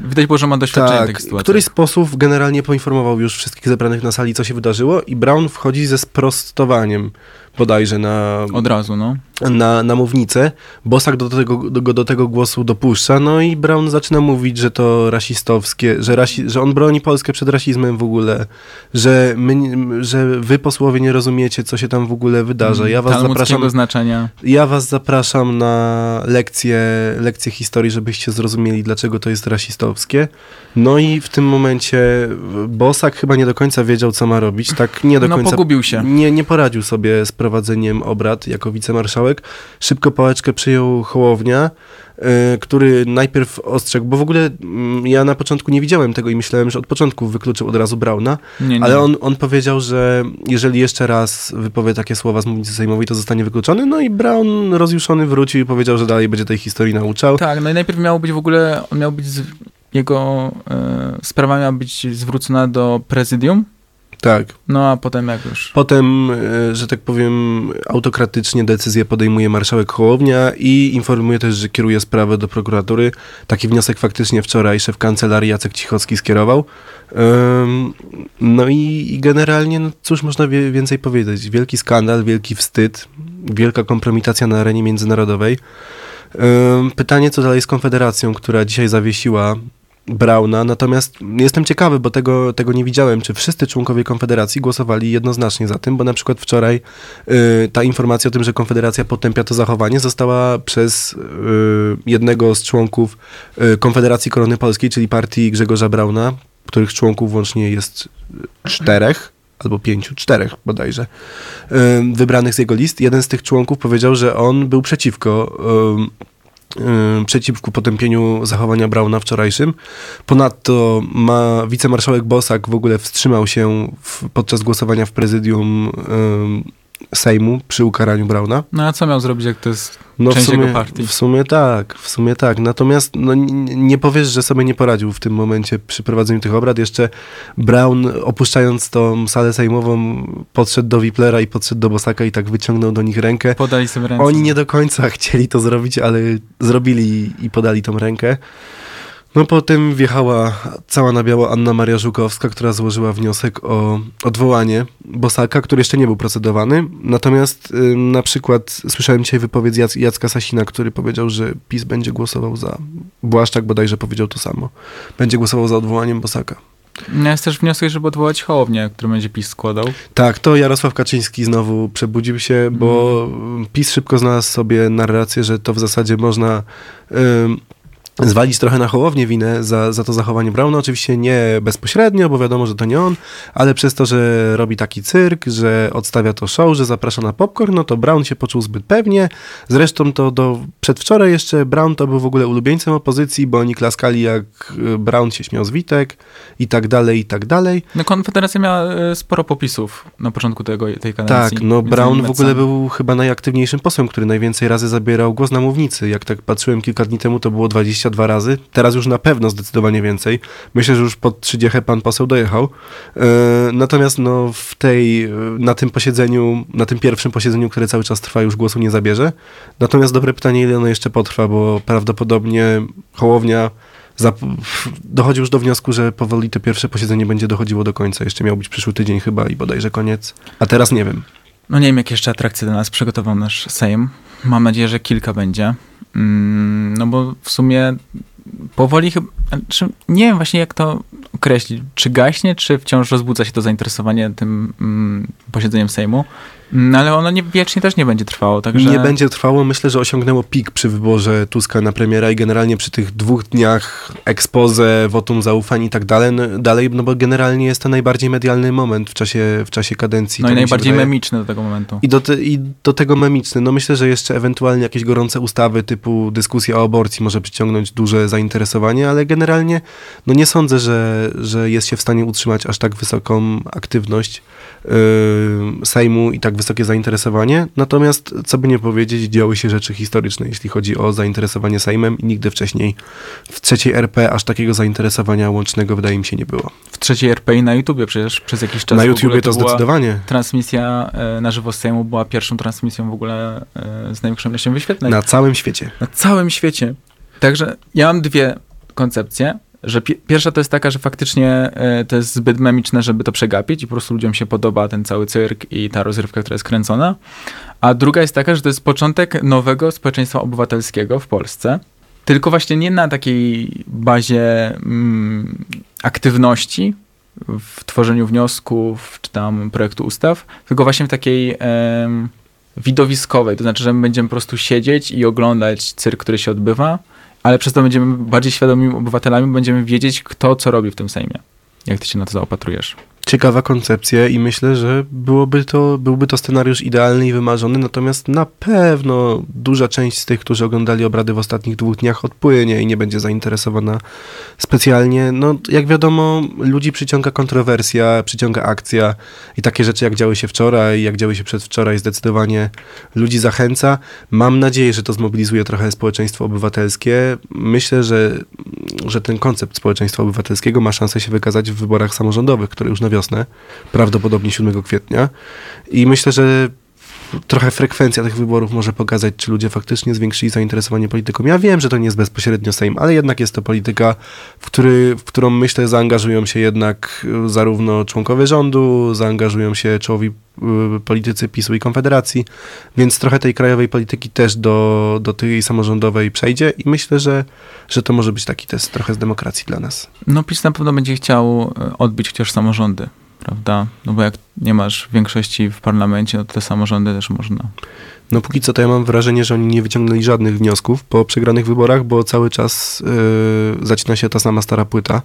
widać było, że ma doświadczenie tak, w tych sytuacjach. Któryś z posłów generalnie poinformował już wszystkich zebranych na sali, co się wydarzyło i Brown wchodzi ze sprostowaniem bodajże na... Od razu, no. Na, na mównicę. Bosak do tego, do, do tego głosu dopuszcza, no i Brown zaczyna mówić, że to rasistowskie, że, rasi, że on broni Polskę przed rasizmem w ogóle, że, my, że wy posłowie nie rozumiecie, co się tam w ogóle wydarza. Ja was zapraszam... znaczenia. Ja was zapraszam na lekcję, lekcję historii, żebyście zrozumieli, dlaczego to jest rasistowskie. No i w tym momencie Bosak chyba nie do końca wiedział, co ma robić. Tak nie do no, końca... pogubił się. Nie, nie poradził sobie z prowadzeniem obrad jako wicemarszałek. Szybko pałeczkę przyjął Hołownia, yy, który najpierw ostrzegł, bo w ogóle yy, ja na początku nie widziałem tego i myślałem, że od początku wykluczył od razu Brauna, nie, nie. ale on, on powiedział, że jeżeli jeszcze raz wypowie takie słowa z mównicy sejmowej, to zostanie wykluczony, no i Braun rozjuszony wrócił i powiedział, że dalej będzie tej historii nauczał. Tak, no i najpierw miało być w ogóle, on miał być, z, jego yy, sprawa miała być zwrócona do prezydium, tak. No a potem jak już. Potem, e, że tak powiem, autokratycznie decyzję podejmuje marszałek Hołownia i informuje też, że kieruje sprawę do prokuratury. Taki wniosek faktycznie wczoraj szef kancelarii Jacek Cichocki skierował. No i, generalnie, no cóż można więcej powiedzieć? Wielki skandal, wielki wstyd, wielka kompromitacja na arenie międzynarodowej. Pytanie, co dalej z Konfederacją, która dzisiaj zawiesiła Brauna, natomiast jestem ciekawy, bo tego, tego nie widziałem, czy wszyscy członkowie Konfederacji głosowali jednoznacznie za tym, bo na przykład wczoraj y, ta informacja o tym, że Konfederacja potępia to zachowanie, została przez y, jednego z członków y, Konfederacji Korony Polskiej, czyli partii Grzegorza Brauna, których członków łącznie jest czterech, albo pięciu, czterech bodajże, ym, wybranych z jego list. Jeden z tych członków powiedział, że on był przeciwko ym, przeciwko potępieniu zachowania Brauna wczorajszym. Ponadto ma wicemarszałek Bosak w ogóle wstrzymał się w, podczas głosowania w prezydium ym, Sejmu przy ukaraniu Brauna. No a co miał zrobić, jak to jest No w część sumie, jego partii? w sumie tak, w sumie tak. Natomiast no, nie powiesz, że sobie nie poradził w tym momencie przy prowadzeniu tych obrad. Jeszcze Brown opuszczając tą salę sejmową podszedł do Wiplera i podszedł do Bosaka i tak wyciągnął do nich rękę. Podali sobie ręce. Oni nie do końca chcieli to zrobić, ale zrobili i podali tą rękę. No potem wjechała cała na biało Anna Maria Żukowska, która złożyła wniosek o odwołanie Bosaka, który jeszcze nie był procedowany. Natomiast y, na przykład słyszałem dzisiaj wypowiedź Jac- Jacka Sasina, który powiedział, że PiS będzie głosował za... Błaszczak bodajże powiedział to samo. Będzie głosował za odwołaniem Bosaka. No, Jest też wniosek, żeby odwołać Hołownię, który będzie PiS składał. Tak, to Jarosław Kaczyński znowu przebudził się, bo PiS szybko znalazł sobie narrację, że to w zasadzie można ym, zwalić trochę na Hołownię winę za, za to zachowanie Brauna. Oczywiście nie bezpośrednio, bo wiadomo, że to nie on, ale przez to, że robi taki cyrk, że odstawia to show, że zaprasza na popcorn, no to Brown się poczuł zbyt pewnie. Zresztą to do przedwczoraj jeszcze Brown to był w ogóle ulubieńcem opozycji, bo oni klaskali jak y, Brown się śmiał z Witek i tak dalej, i tak dalej. No Konfederacja miała e, sporo popisów na początku tego, tej kadencji. Tak, no Brown w ogóle był chyba najaktywniejszym posłem, który najwięcej razy zabierał głos na mównicy. Jak tak patrzyłem kilka dni temu, to było 22 razy. Teraz już na pewno zdecydowanie więcej. Myślę, że już pod 30 pan poseł dojechał. E, natomiast no w tej, e, na tym posiedzeniu, na tym pierwszym posiedzeniu, które cały czas trwa, już głosu nie zabierze. Natomiast dobre pytanie, ile ono jeszcze potrwa, bo prawdopodobnie Hołownia dochodzi już do wniosku, że powoli to pierwsze posiedzenie będzie dochodziło do końca. Jeszcze miał być przyszły tydzień chyba i bodajże koniec. A teraz nie wiem. No nie wiem, jakie jeszcze atrakcje dla nas przygotował nasz Sejm. Mam nadzieję, że kilka będzie. Mm, No bo w sumie powoli chyba... Czy, nie wiem właśnie, jak to określić. Czy gaśnie, czy wciąż rozbudza się to zainteresowanie tym mm, posiedzeniem Sejmu. No ale ono nie, wiecznie też nie będzie trwało, także... Nie będzie trwało. Myślę, że osiągnęło pik przy wyborze Tuska na premiera i generalnie przy tych dwóch dniach expose, wotum zaufań i tak dalej, no, dalej, no bo generalnie jest to najbardziej medialny moment w czasie, w czasie kadencji. No i najbardziej wydaje. memiczny do tego momentu. I do, te, I do tego memiczny. No myślę, że jeszcze ewentualnie jakieś gorące ustawy typu dyskusja o aborcji może przyciągnąć duże zainteresowanie, ale generalnie no nie sądzę, że, że jest się w stanie utrzymać aż tak wysoką aktywność yy, Sejmu i tak wysokie zainteresowanie. Natomiast, co by nie powiedzieć, działy się rzeczy historyczne, jeśli chodzi o zainteresowanie Sejmem i nigdy wcześniej w trzeciej RP aż takiego zainteresowania łącznego wydaje mi się nie było. W trzeciej RP i na YouTubie przecież przez jakiś czas Na YouTubie to była zdecydowanie. Transmisja e, na żywo z Sejmu była pierwszą transmisją w ogóle e, z największą ilością wyświetleń. Na całym świecie. na całym świecie. Także ja mam dwie koncepcje, że pi- pierwsza to jest taka, że faktycznie e, to jest zbyt memiczne, żeby to przegapić i po prostu ludziom się podoba ten cały cyrk i ta rozrywka, która jest kręcona. A druga jest taka, że to jest początek nowego społeczeństwa obywatelskiego w Polsce. Tylko właśnie nie na takiej bazie mm, aktywności w tworzeniu wniosków czy tam projektu ustaw, tylko właśnie w takiej em, widowiskowej. To znaczy, że my będziemy po prostu siedzieć i oglądać cyrk, który się odbywa, ale przez to będziemy bardziej świadomymi obywatelami, będziemy wiedzieć, kto co robi w tym Sejmie. Jak ty się na to zaopatrujesz? Ciekawa koncepcja i myślę, że byłoby to, byłby to scenariusz idealny i wymarzony, natomiast na pewno duża część z tych, którzy oglądali obrady w ostatnich dwóch dniach odpłynie i nie będzie zainteresowana specjalnie. No, jak wiadomo, ludzi przyciąga kontrowersja, przyciąga akcja i takie rzeczy, jak działy się wczoraj, jak działy się przedwczoraj, zdecydowanie ludzi zachęca. Mam nadzieję, że to zmobilizuje trochę społeczeństwo obywatelskie. Myślę, że, że ten koncept społeczeństwa obywatelskiego ma szansę się wykazać w wyborach samorządowych, które już na wiosnę, prawdopodobnie 7 kwietnia. I myślę, że trochę frekwencja tych wyborów może pokazać, czy ludzie faktycznie zwiększyli zainteresowanie polityką. Ja wiem, że to nie jest bezpośrednio Sejm, ale jednak jest to polityka, w, który, w którą myślę zaangażują się jednak y, zarówno członkowie rządu, zaangażują się czołowi y, politycy PiSu i Konfederacji, więc trochę tej krajowej polityki też do, do tej samorządowej przejdzie i myślę, że, że to może być taki test trochę z demokracji dla nas. No PiS na pewno będzie chciał e, odbić chociaż samorządy, prawda? No bo jak nie masz większości w parlamencie, no to te samorządy też można. No póki co to ja mam wrażenie, że oni nie wyciągnęli żadnych wniosków po przegranych wyborach, bo cały czas yy, zaczyna się ta sama stara płyta.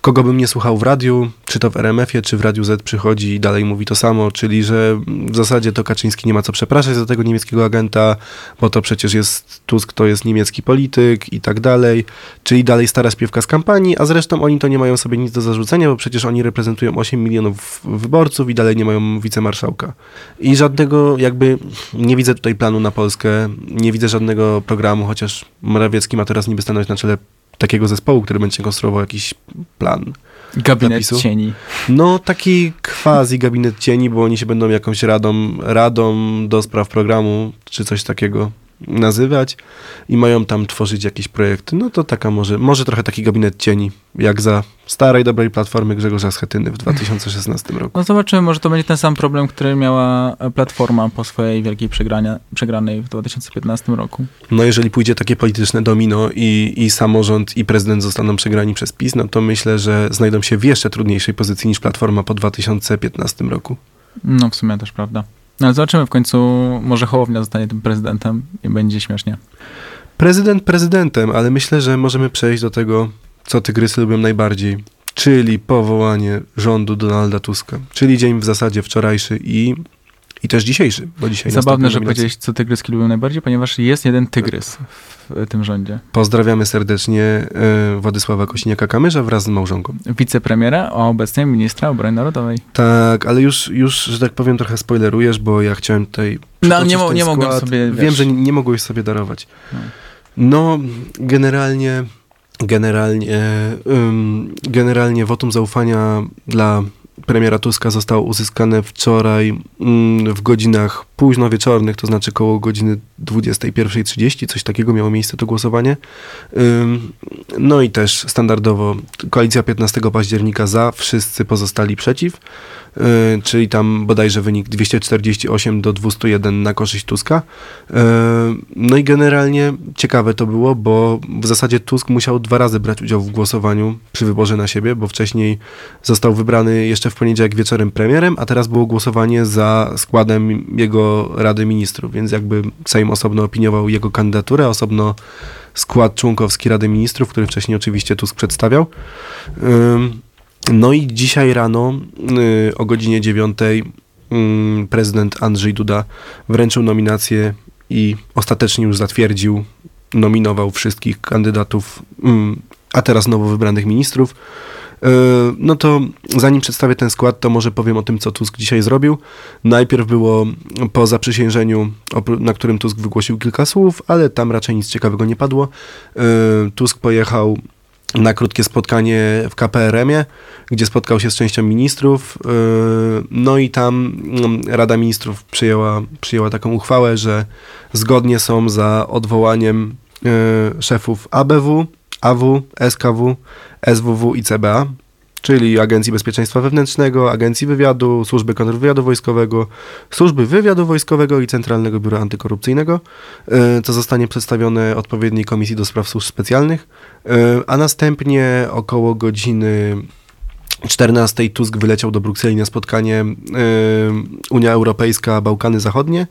Kogo bym nie słuchał w radiu, czy to w RMF-ie, czy w Radiu Z przychodzi i dalej mówi to samo, czyli że w zasadzie to Kaczyński nie ma co przepraszać za tego niemieckiego agenta, bo to przecież jest Tusk, to jest niemiecki polityk i tak dalej, czyli dalej stara śpiewka z kampanii, a zresztą oni to nie mają sobie nic do zarzucenia, bo przecież oni reprezentują 8 milionów wyborców i dalej nie mają wicemarszałka. I żadnego jakby nie widzę tutaj planu na Polskę, nie widzę żadnego programu, chociaż Morawiecki ma teraz niby stanąć na czele takiego zespołu, który będzie konstruował jakiś plan. Gabinet cieni. No taki quasi gabinet cieni, bo oni się będą jakąś radą, radą do spraw programu, czy coś takiego nazywać i mają tam tworzyć jakieś projekty. No to taka może, może trochę taki gabinet cieni, jak za starej, dobrej platformy Grzegorza Schetyny w 2016 roku. No zobaczymy, może to będzie ten sam problem, który miała Platforma po swojej wielkiej przegrania, przegranej w 2015 roku. No jeżeli pójdzie takie polityczne domino i, i samorząd i prezydent zostaną przegrani przez PiS, no to myślę, że znajdą się w jeszcze trudniejszej pozycji niż Platforma po 2015 roku. No w sumie też prawda. No ale zobaczymy w końcu, może Hołownia zostanie tym prezydentem i będzie śmiesznie. Prezydent prezydentem, ale myślę, że możemy przejść do tego, co tygrysy lubią najbardziej, czyli powołanie rządu Donalda Tuska, czyli dzień w zasadzie wczorajszy i, i też dzisiejszy, bo dzisiaj Zabawne, że powiedziałeś, co tygryski lubią najbardziej, ponieważ jest jeden tygrys w tym rządzie. Pozdrawiamy serdecznie e, Władysława Kosiniaka-Kamysza wraz z małżonką. Wicepremiera, a obecnie ministra obrony narodowej. Tak, ale już, już, że tak powiem, trochę spoilerujesz, bo ja chciałem tutaj No, nie mo- nie mogłem sobie, Wiem, wiesz. że nie, nie mogłeś sobie darować. No. No, generalnie, generalnie, ym, generalnie wotum zaufania dla premiera Tuska zostało uzyskane wczoraj ym, w godzinach późno wieczornych, to znaczy koło godziny 21.30, coś takiego miało miejsce to głosowanie. No i też standardowo koalicja 15 października za, wszyscy pozostali przeciw, yy, czyli tam bodajże wynik 248 do 201 na korzyść Tuska. Yy, No i generalnie ciekawe to było, bo w zasadzie Tusk musiał dwa razy brać udział w głosowaniu przy wyborze na siebie, bo wcześniej został wybrany jeszcze w poniedziałek wieczorem premierem, a teraz było głosowanie za składem jego Rady Ministrów, więc jakby Sejm osobno opiniował jego kandydaturę, osobno skład członkowski Rady Ministrów, który wcześniej oczywiście Tusk przedstawiał. No i dzisiaj rano y, o godzinie 9 ym, prezydent Andrzej Duda wręczył nominację i ostatecznie już zatwierdził, nominował wszystkich kandydatów, a teraz nowo wybranych ministrów. Y, No to zanim przedstawię ten skład, to może powiem o tym, co Tusk dzisiaj zrobił. Najpierw było po zaprzysiężeniu, na którym Tusk wygłosił kilka słów, ale tam raczej nic ciekawego nie padło. Y, Tusk pojechał na krótkie spotkanie w KPRM-ie, gdzie spotkał się z częścią ministrów. y, No i tam mm, Rada Ministrów przyjęła, przyjęła taką uchwałę, że zgodnie są za odwołaniem szefów ABW, AW, SKW, SWW i CBA, czyli Agencji Bezpieczeństwa Wewnętrznego, Agencji Wywiadu, Służby Kontrwywiadu Wojskowego, Służby Wywiadu Wojskowego i Centralnego Biura Antykorupcyjnego, y, co zostanie przedstawione odpowiedniej Komisji do Spraw Służb Specjalnych, y, a następnie około godziny 14 Tusk wyleciał do Brukseli na spotkanie y, Unia Europejska, Bałkany Zachodnie,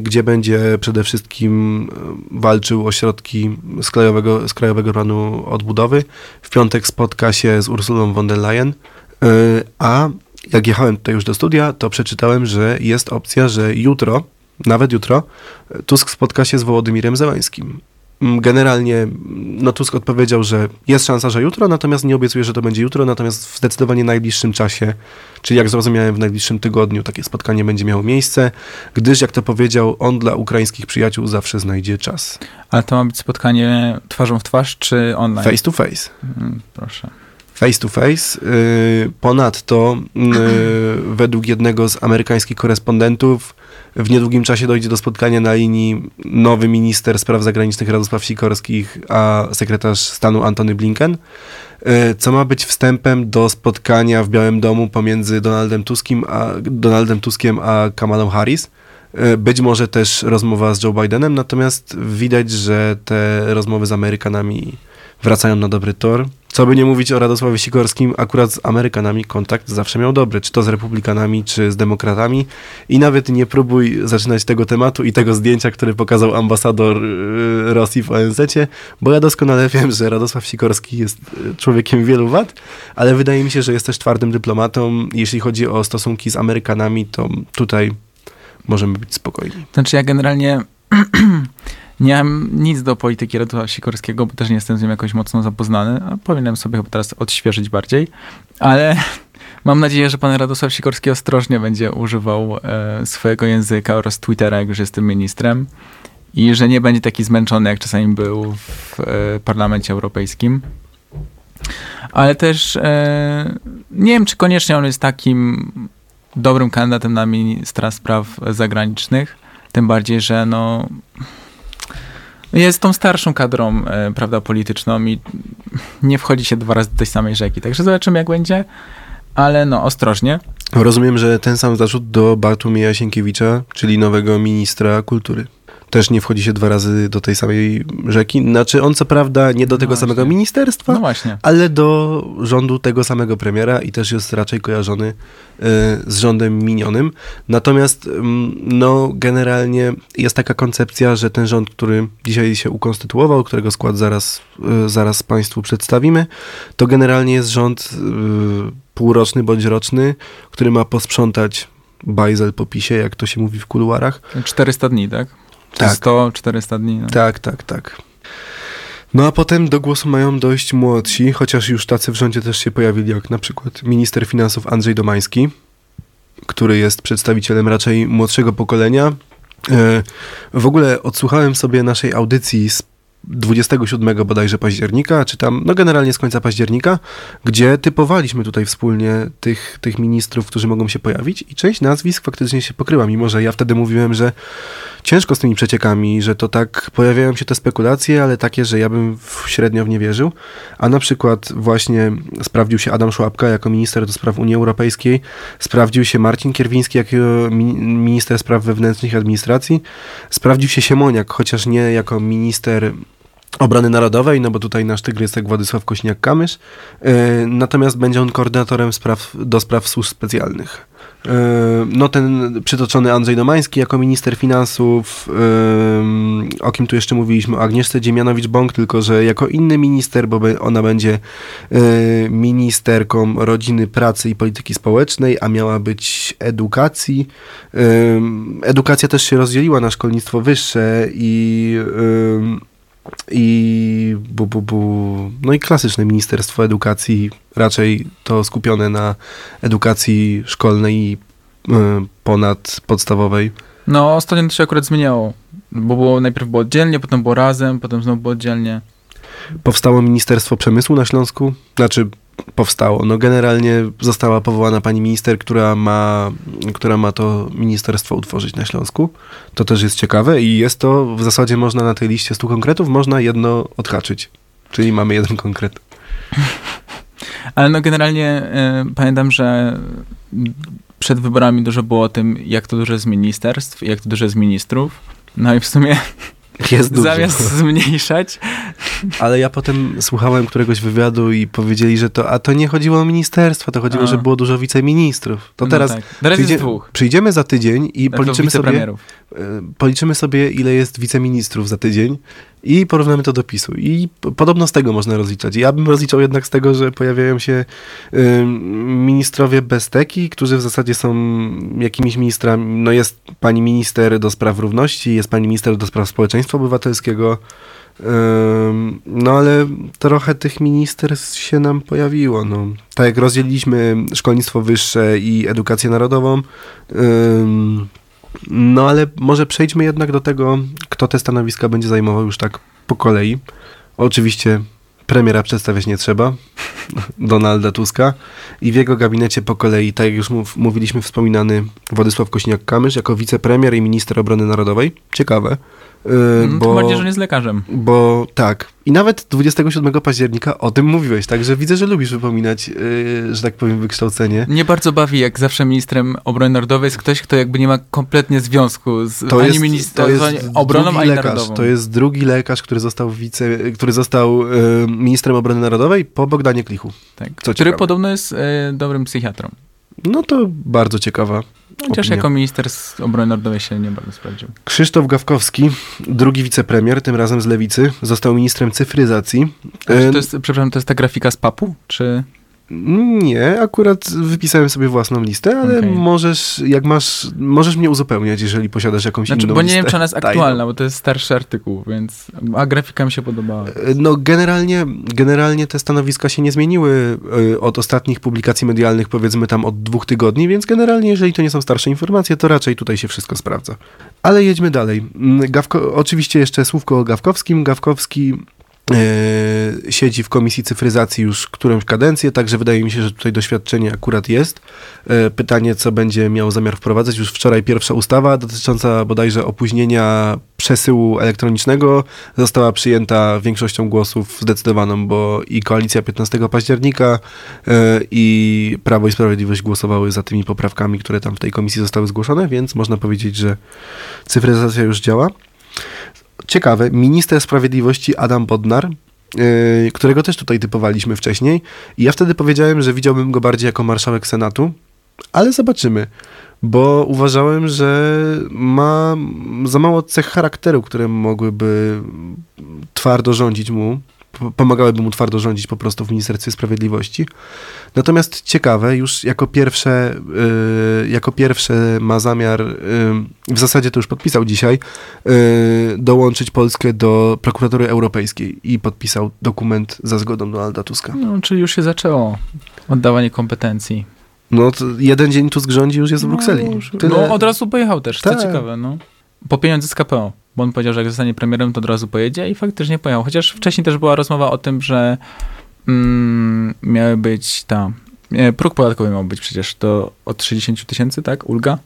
gdzie będzie przede wszystkim y, walczył o środki z krajowego, z krajowego Planu Odbudowy. W piątek spotka się z Ursulą von der Leyen, y, a jak jechałem tutaj już do studia, to przeczytałem, że jest opcja, że jutro, nawet jutro, Tusk spotka się z Wołodymirem Zełańskim. Mm, Generalnie mm, no Tusk odpowiedział, że jest szansa, że jutro, natomiast nie obiecuje, że to będzie jutro, natomiast w zdecydowanie najbliższym czasie, czyli jak zrozumiałem w najbliższym tygodniu, takie spotkanie będzie miało miejsce, gdyż jak to powiedział, on dla ukraińskich przyjaciół zawsze znajdzie czas. Ale to ma być spotkanie twarzą w twarz, czy online? Face to face. Mm, Proszę. Face to face. Yy, Ponadto, yy, według jednego z amerykańskich korespondentów, w niedługim czasie dojdzie do spotkania na linii nowy minister spraw zagranicznych Radosław Sikorskich, a sekretarz stanu Antony Blinken, yy, co ma być wstępem do spotkania w Białym Domu pomiędzy Donaldem Tuskiem a, Donaldem Tuskiem a Kamalą Harris. Yy, Być może też rozmowa z Joe Bidenem, natomiast widać, że te rozmowy z Amerykanami wracają na dobry tor. Co by nie mówić o Radosławie Sikorskim, akurat z Amerykanami kontakt zawsze miał dobry, czy to z republikanami, czy z demokratami. I nawet nie próbuj zaczynać tego tematu i tego zdjęcia, które pokazał ambasador y, Rosji w ONZ-cie, bo ja doskonale wiem, że Radosław Sikorski jest y, człowiekiem wielu wad, ale wydaje mi się, że jest też twardym dyplomatą. Jeśli chodzi o stosunki z Amerykanami, to tutaj możemy być spokojni. Znaczy ja generalnie nie mam nic do polityki Radosława Sikorskiego, bo też nie jestem z nim jakoś mocno zapoznany, powinienem sobie chyba teraz odświeżyć bardziej, ale mam nadzieję, że pan Radosław Sikorski ostrożnie będzie używał e, swojego języka oraz Twittera, jak już jest tym ministrem i że nie będzie taki zmęczony, jak czasami był w e, Parlamencie Europejskim. Ale też e, nie wiem, czy koniecznie on jest takim dobrym kandydatem na ministra spraw zagranicznych. Tym bardziej, że no, jest tą starszą kadrą, e, prawda, polityczną i nie wchodzi się dwa razy do tej samej rzeki. Także zobaczymy, jak będzie, ale no, ostrożnie. Rozumiem, że ten sam zarzut do Bartłomieja Sienkiewicza, czyli nowego ministra kultury. Też nie wchodzi się dwa razy do tej samej rzeki. Znaczy, on co prawda nie do tego No samego ministerstwa, No ale do rządu tego samego premiera i też jest raczej kojarzony y, z rządem minionym. Natomiast ym, no, generalnie jest taka koncepcja, że ten rząd, który dzisiaj się ukonstytuował, którego skład zaraz, y, zaraz Państwu przedstawimy, to generalnie jest rząd y, półroczny bądź roczny, który ma posprzątać bajzel po pisie, jak to się mówi w kuluarach. 400 dni, tak? Tak. 100, 400 dni. No. Tak, tak, tak. No a potem do głosu mają dojść młodsi, chociaż już tacy w rządzie też się pojawili, jak na przykład minister finansów Andrzej Domański, który jest przedstawicielem raczej młodszego pokolenia. E, W ogóle odsłuchałem sobie naszej audycji z 27 bodajże października, czy tam, no generalnie z końca października, gdzie typowaliśmy tutaj wspólnie tych, tych ministrów, którzy mogą się pojawić i część nazwisk faktycznie się pokryła, mimo że ja wtedy mówiłem, że ciężko z tymi przeciekami, że to tak pojawiają się te spekulacje, ale takie, że ja bym w, średnio w nie wierzył. A na przykład właśnie sprawdził się Adam Szłapka jako minister do spraw Unii Europejskiej, sprawdził się Marcin Kierwiński jako mi, minister spraw wewnętrznych i administracji, sprawdził się Siemoniak, chociaż nie jako minister Obrony Narodowej, no bo tutaj nasz tygrysek Władysław Kośniak-Kamysz, yy, natomiast będzie on koordynatorem spraw, do spraw służb specjalnych. Yy, No ten przytoczony Andrzej Domański jako minister finansów, yy, o kim tu jeszcze mówiliśmy, o Agnieszce Dziemianowicz-Bąk, tylko że jako inny minister, bo ona będzie ministerką rodziny, pracy i polityki społecznej, a miała być edukacji. Edukacja też się rozdzieliła na szkolnictwo wyższe i i bu, bu, bu, no i klasyczne Ministerstwo Edukacji, raczej to skupione na edukacji szkolnej i y, ponadpodstawowej. no, ostatnio to się akurat zmieniało. Bo było, najpierw było oddzielnie, potem było razem, potem znowu było oddzielnie. Powstało Ministerstwo Przemysłu na Śląsku, znaczy powstało, no generalnie została powołana pani minister, która ma, która ma to ministerstwo utworzyć na Śląsku. To też jest ciekawe i jest to, w zasadzie można na tej liście 100 konkretów, można jedno odhaczyć, czyli mamy jeden konkret. Ale no generalnie e, pamiętam, że przed wyborami dużo było o tym, jak to dużo jest ministerstw, jak to dużo jest ministrów. No i w sumie Jest dużo. zamiast zmniejszać, Ale ja potem słuchałem któregoś wywiadu i powiedzieli, że to, a to nie chodziło o ministerstwo, to chodziło, A. że było dużo wiceministrów. To teraz no tak. teraz przyjdzie- jest dwóch. przyjdziemy za tydzień i To policzymy sobie, e, policzymy sobie, ile jest wiceministrów za tydzień i porównamy to do PiSu. I podobno z tego można rozliczać. Ja bym rozliczał jednak z tego, że pojawiają się ministrowie bez teki, którzy w zasadzie są jakimiś ministrami. No jest pani minister do spraw równości, jest pani minister do spraw społeczeństwa obywatelskiego. No ale trochę tych ministerstw się nam pojawiło. No. Tak jak rozdzieliliśmy szkolnictwo wyższe i edukację narodową. No ale może przejdźmy jednak do tego, kto te stanowiska będzie zajmował już tak po kolei. Oczywiście premiera przedstawiać nie trzeba, Donalda Tuska i w jego gabinecie po kolei, tak jak już mów, mówiliśmy, wspominany Władysław Kośniak-Kamysz jako wicepremier i minister obrony narodowej. Ciekawe. Yy, bo, Tym bardziej, że nie z lekarzem. bo tak. I nawet 27 października o tym mówiłeś, także widzę, że lubisz wypominać, yy, że tak powiem, wykształcenie. Mnie bardzo bawi, jak zawsze ministrem obrony narodowej jest ktoś, kto jakby nie ma kompletnie związku z To ani ministrem, to jest ani obroną, ani lekarz. narodową. To jest drugi lekarz, który został wice, który został yy, ministrem obrony narodowej po Bogdanie Klichu. tak. Który ciekawe. podobno jest e, dobrym psychiatrą. No to bardzo ciekawa. Chociaż Opinia. jako minister z obrony narodowej się nie bardzo sprawdził. Krzysztof Gawkowski, drugi wicepremier, tym razem z lewicy, został ministrem cyfryzacji. A E, to jest, przepraszam, to jest ta grafika z papu? Czy... Nie, akurat wypisałem sobie własną listę, ale Okej. możesz, jak masz, możesz mnie uzupełniać, jeżeli posiadasz jakąś Znaczy, inną bo nie listę. wiem, czy ona jest aktualna, bo to jest starszy artykuł, więc... A grafika mi się podobała. E, No generalnie, generalnie te stanowiska się nie zmieniły e, od ostatnich publikacji medialnych, powiedzmy tam od dwóch tygodni, więc generalnie, jeżeli to nie są starsze informacje, to raczej tutaj się wszystko sprawdza. Ale jedźmy dalej. Mm, Gawko, oczywiście jeszcze słówko o Gawkowskim. Gawkowski siedzi w Komisji Cyfryzacji już którąś kadencję, także wydaje mi się, że tutaj doświadczenie akurat jest. E, pytanie, co będzie miał zamiar wprowadzać. Już wczoraj pierwsza ustawa dotycząca bodajże opóźnienia przesyłu elektronicznego została przyjęta większością głosów zdecydowaną, bo i Koalicja 15 października e, i Prawo i Sprawiedliwość głosowały za tymi poprawkami, które tam w tej komisji zostały zgłoszone, więc można powiedzieć, że cyfryzacja już działa. Ciekawe, minister sprawiedliwości Adam Bodnar, yy, którego też tutaj typowaliśmy wcześniej, i ja wtedy powiedziałem, że widziałbym go bardziej jako marszałek Senatu, ale zobaczymy, bo uważałem, że ma za mało cech charakteru, które mogłyby twardo rządzić mu, pomagałyby mu twardo rządzić po prostu w Ministerstwie Sprawiedliwości. Natomiast ciekawe, już jako pierwsze, yy, jako pierwsze ma zamiar, yy, w zasadzie to już podpisał dzisiaj, yy, dołączyć Polskę do prokuratury europejskiej i podpisał dokument za zgodą Donalda Tuska. No, czyli już się zaczęło oddawanie kompetencji. No jeden dzień Tusk rządzi, już jest w Brukseli. No, Tyle- no od razu pojechał też, co Tak. ciekawe, no. Po pieniądze z KPO, bo on powiedział, że jak zostanie premierem, to od razu pojedzie i faktycznie pojechał. Chociaż wcześniej też była rozmowa o tym, że mm, miały być tam, nie, próg podatkowy miał być przecież to od 60 tysięcy, tak? Ulga?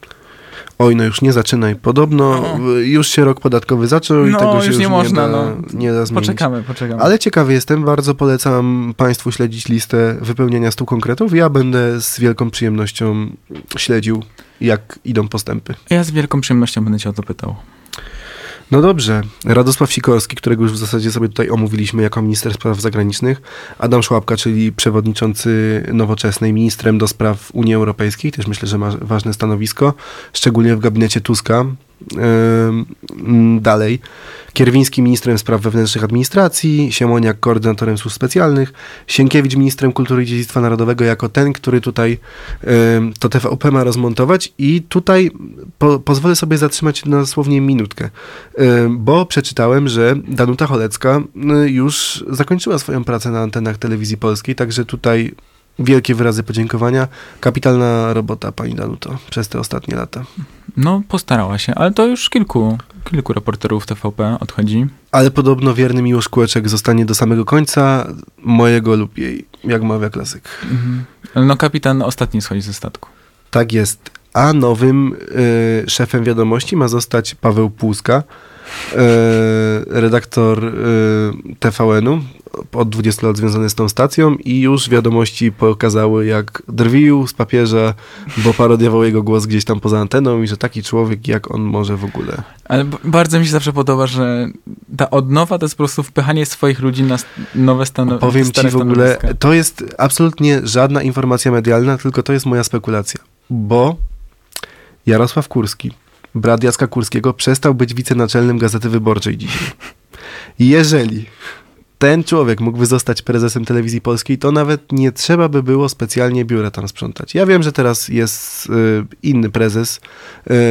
Oj, no już nie zaczynaj. Podobno No. już się rok podatkowy zaczął i No, tego się już nie można, da, no. nie da zmienić. Poczekamy, poczekamy. Ale ciekawy jestem, bardzo polecam Państwu śledzić listę wypełniania stu konkretów. Ja będę z wielką przyjemnością śledził, jak idą postępy. Ja z wielką przyjemnością będę cię o to pytał. No dobrze, Radosław Sikorski, którego już w zasadzie sobie tutaj omówiliśmy jako minister spraw zagranicznych, Adam Szłapka, czyli przewodniczący nowoczesnej, ministrem do spraw Unii Europejskiej, też myślę, że ma ważne stanowisko, szczególnie w gabinecie Tuska. Dalej, Kierwiński ministrem spraw wewnętrznych administracji, Siemoniak koordynatorem służb specjalnych, Sienkiewicz ministrem kultury i dziedzictwa narodowego jako ten, który tutaj to TVP ma rozmontować i tutaj po, pozwolę sobie zatrzymać na dosłownie minutkę, bo przeczytałem, że Danuta Cholecka y, już zakończyła swoją pracę na antenach telewizji polskiej, także tutaj wielkie wyrazy podziękowania. Kapitalna robota pani Danuto przez te ostatnie lata. No, postarała się, ale to już kilku, kilku reporterów TVP odchodzi. Ale podobno wierny Miłosz Kółeczek zostanie do samego końca mojego lub jej, jak mawia klasyk. Mhm. No, kapitan ostatni schodzi ze statku. Tak jest. A nowym y, szefem wiadomości ma zostać Paweł Płuska, y, redaktor y, TVN-u, od 20 lat związany z tą stacją i już wiadomości pokazały, jak drwił z papieża, bo parodiował jego głos gdzieś tam poza anteną i że taki człowiek, jak on może w ogóle. Ale bardzo mi się zawsze podoba, że ta odnowa to jest po prostu wpychanie swoich ludzi na nowe stanowiska. Powiem ci w ogóle, to jest absolutnie żadna informacja medialna, tylko to jest moja spekulacja. Bo Jarosław Kurski, brat Jacka Kurskiego, przestał być wicenaczelnym Gazety Wyborczej dzisiaj. Jeżeli ten człowiek mógłby zostać prezesem telewizji polskiej, to nawet nie trzeba by było specjalnie biura tam sprzątać. Ja wiem, że teraz jest y, inny prezes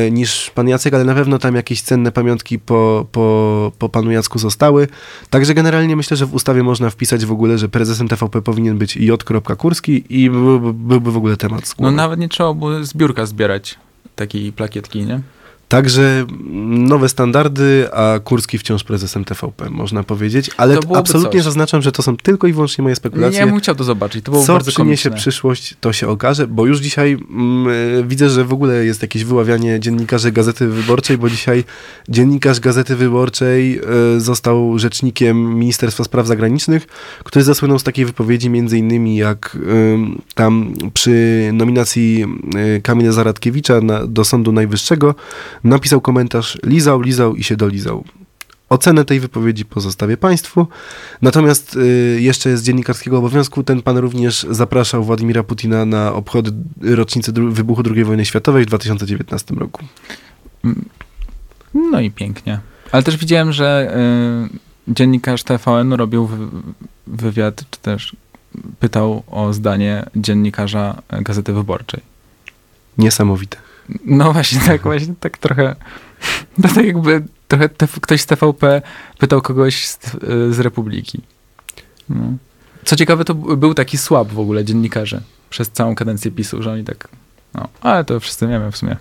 y, niż pan Jacek, ale na pewno tam jakieś cenne pamiątki po, po, po panu Jacku zostały. Także generalnie myślę, że w ustawie można wpisać w ogóle, że prezesem TVP powinien być J. Kurski i byłby, byłby w ogóle temat z No nawet nie trzeba było z biurka zbierać takiej plakietki, nie? Także nowe standardy, a Kurski wciąż prezesem TVP, można powiedzieć. Ale absolutnie coś. zaznaczam, że to są tylko i wyłącznie moje spekulacje. Ja bym chciał to zobaczyć, to było Co bardzo przyniesie komiczne. przyszłość, to się okaże, bo już dzisiaj mm, y, widzę, że w ogóle jest jakieś wyławianie dziennikarzy Gazety Wyborczej, bo dzisiaj dziennikarz Gazety Wyborczej y, został rzecznikiem Ministerstwa Spraw Zagranicznych, który zasłynął z takiej wypowiedzi między innymi jak y, tam przy nominacji y, Kamila Zaradkiewicza na, do Sądu Najwyższego napisał komentarz lizał, lizał i się dolizał. Ocenę tej wypowiedzi pozostawię Państwu. Natomiast y, jeszcze z dziennikarskiego obowiązku ten pan również zapraszał Władimira Putina na obchody rocznicy dru- wybuchu II wojny światowej w 2019 roku. No i pięknie. Ale też widziałem, że y, dziennikarz TVN robił wy, wywiad, czy też pytał o zdanie dziennikarza Gazety Wyborczej. Niesamowite. No właśnie, tak właśnie, tak trochę, to tak jakby trochę te, ktoś z TVP pytał kogoś z, z Republiki. No. Co ciekawe, to był taki słab w ogóle dziennikarze przez całą kadencję PiSu, że oni tak, no, ale to wszyscy wiemy w sumie.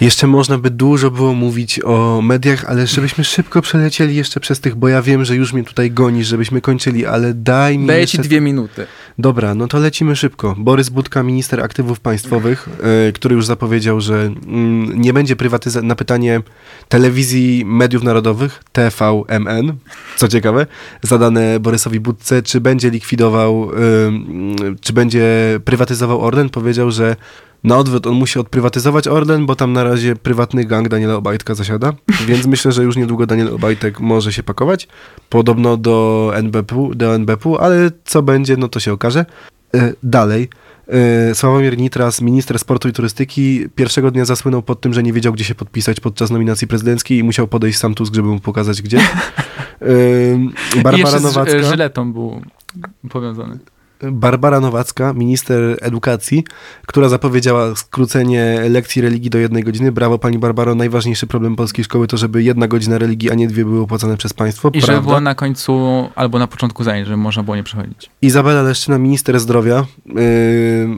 Jeszcze można by dużo było mówić o mediach, ale żebyśmy szybko przelecieli jeszcze przez tych, bo ja wiem, że już mnie tutaj goni, żebyśmy kończyli, ale daj mi Daję jeszcze... ci dwie minuty. Dobra, no to lecimy szybko. Borys Budka, minister aktywów państwowych, e, który już zapowiedział, że mm, nie będzie prywatyzacji na pytanie telewizji mediów narodowych, TVMN, co ciekawe, zadane Borysowi Budce, czy będzie likwidował, ym, czy będzie prywatyzował Orlen, powiedział, że na odwrót on musi odprywatyzować Orlen, bo tam na razie prywatny gang Daniela Obajtka zasiada, więc myślę, że już niedługo Daniel Obajtek może się pakować, podobno do NBP, do NBP, ale co będzie, no to się okaże. E, Dalej. E, Sławomir Nitras, minister sportu i turystyki, pierwszego dnia zasłynął pod tym, że nie wiedział, gdzie się podpisać podczas nominacji prezydenckiej i musiał podejść sam Tusk, żeby mu pokazać, gdzie. E, I Barbara jeszcze z Nowacka. e, żyletą był powiązany. Barbara Nowacka, minister edukacji, która zapowiedziała skrócenie lekcji religii do jednej godziny. Brawo pani Barbaro, najważniejszy problem polskiej szkoły to, żeby jedna godzina religii, a nie dwie były opłacane przez państwo. I żeby Prawda? było na końcu albo na początku zajęć, żeby można było nie przechodzić. Izabela Leszczyna, minister zdrowia. Yy,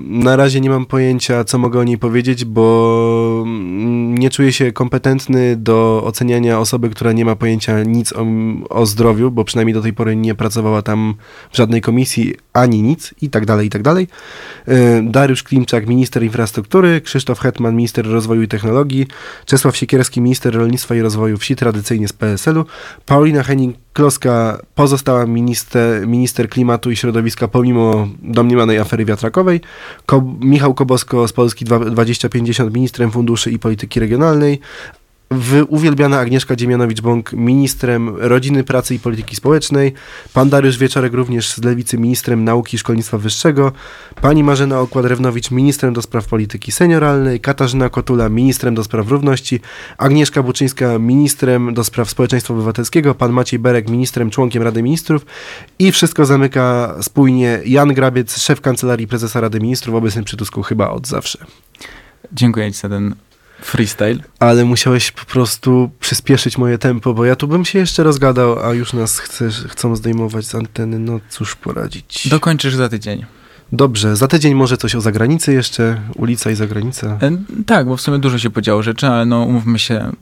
na razie nie mam pojęcia, co mogę o niej powiedzieć, bo mm, nie czuję się kompetentny do oceniania osoby, która nie ma pojęcia nic o, o zdrowiu, bo przynajmniej do tej pory nie pracowała tam w żadnej komisji, ani nic i tak dalej, i tak dalej. Yy, Dariusz Klimczak, minister infrastruktury, Krzysztof Hetman, minister rozwoju i technologii, Czesław Siekierski, minister rolnictwa i rozwoju wsi, tradycyjnie z PSL-u, Paulina Henning-Kloska, pozostała minister, minister klimatu i środowiska pomimo domniemanej afery wiatrakowej, Ko Michał Kobosko z Polski dwa- 2050, ministrem funduszy i polityki regionalnej, w, uwielbiana Agnieszka Dziemianowicz-Bąk ministrem rodziny, pracy i polityki społecznej, pan Dariusz Wieczorek również z Lewicy ministrem nauki i szkolnictwa wyższego, pani Marzena Okład-Rewnowicz ministrem do spraw polityki senioralnej, Katarzyna Kotula ministrem do spraw równości, Agnieszka Buczyńska ministrem do spraw społeczeństwa obywatelskiego, pan Maciej Berek ministrem, członkiem Rady Ministrów. I wszystko zamyka spójnie Jan Grabiec, szef Kancelarii Prezesa Rady Ministrów, obecny przy Tusku chyba od zawsze. Dziękuję ci za ten freestyle. Ale musiałeś po prostu przyspieszyć moje tempo, bo ja tu bym się jeszcze rozgadał, a już nas chcesz, chcą zdejmować z anteny, no cóż poradzić. Dokończysz za tydzień. Dobrze, za tydzień może coś o zagranicy jeszcze, ulica i zagranica. E, Tak, bo w sumie dużo się podziało rzeczy, ale no umówmy się,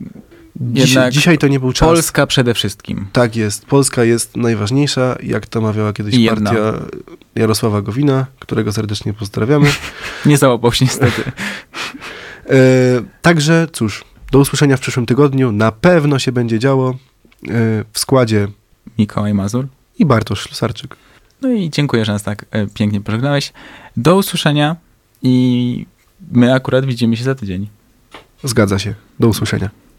Dziś, dzisiaj to nie był czas. Polska przede wszystkim. Tak jest, Polska jest najważniejsza, jak to mawiała kiedyś jedna. partia Jarosława Gowina, którego serdecznie pozdrawiamy. Nie załapał się niestety. E, także cóż, do usłyszenia w przyszłym tygodniu. Na pewno się będzie działo e, w składzie Mikołaj Mazur. i Bartosz Ślusarczyk. No i dziękuję, że nas tak e, pięknie pożegnałeś. Do usłyszenia i my akurat widzimy się za tydzień. Zgadza się. Do usłyszenia.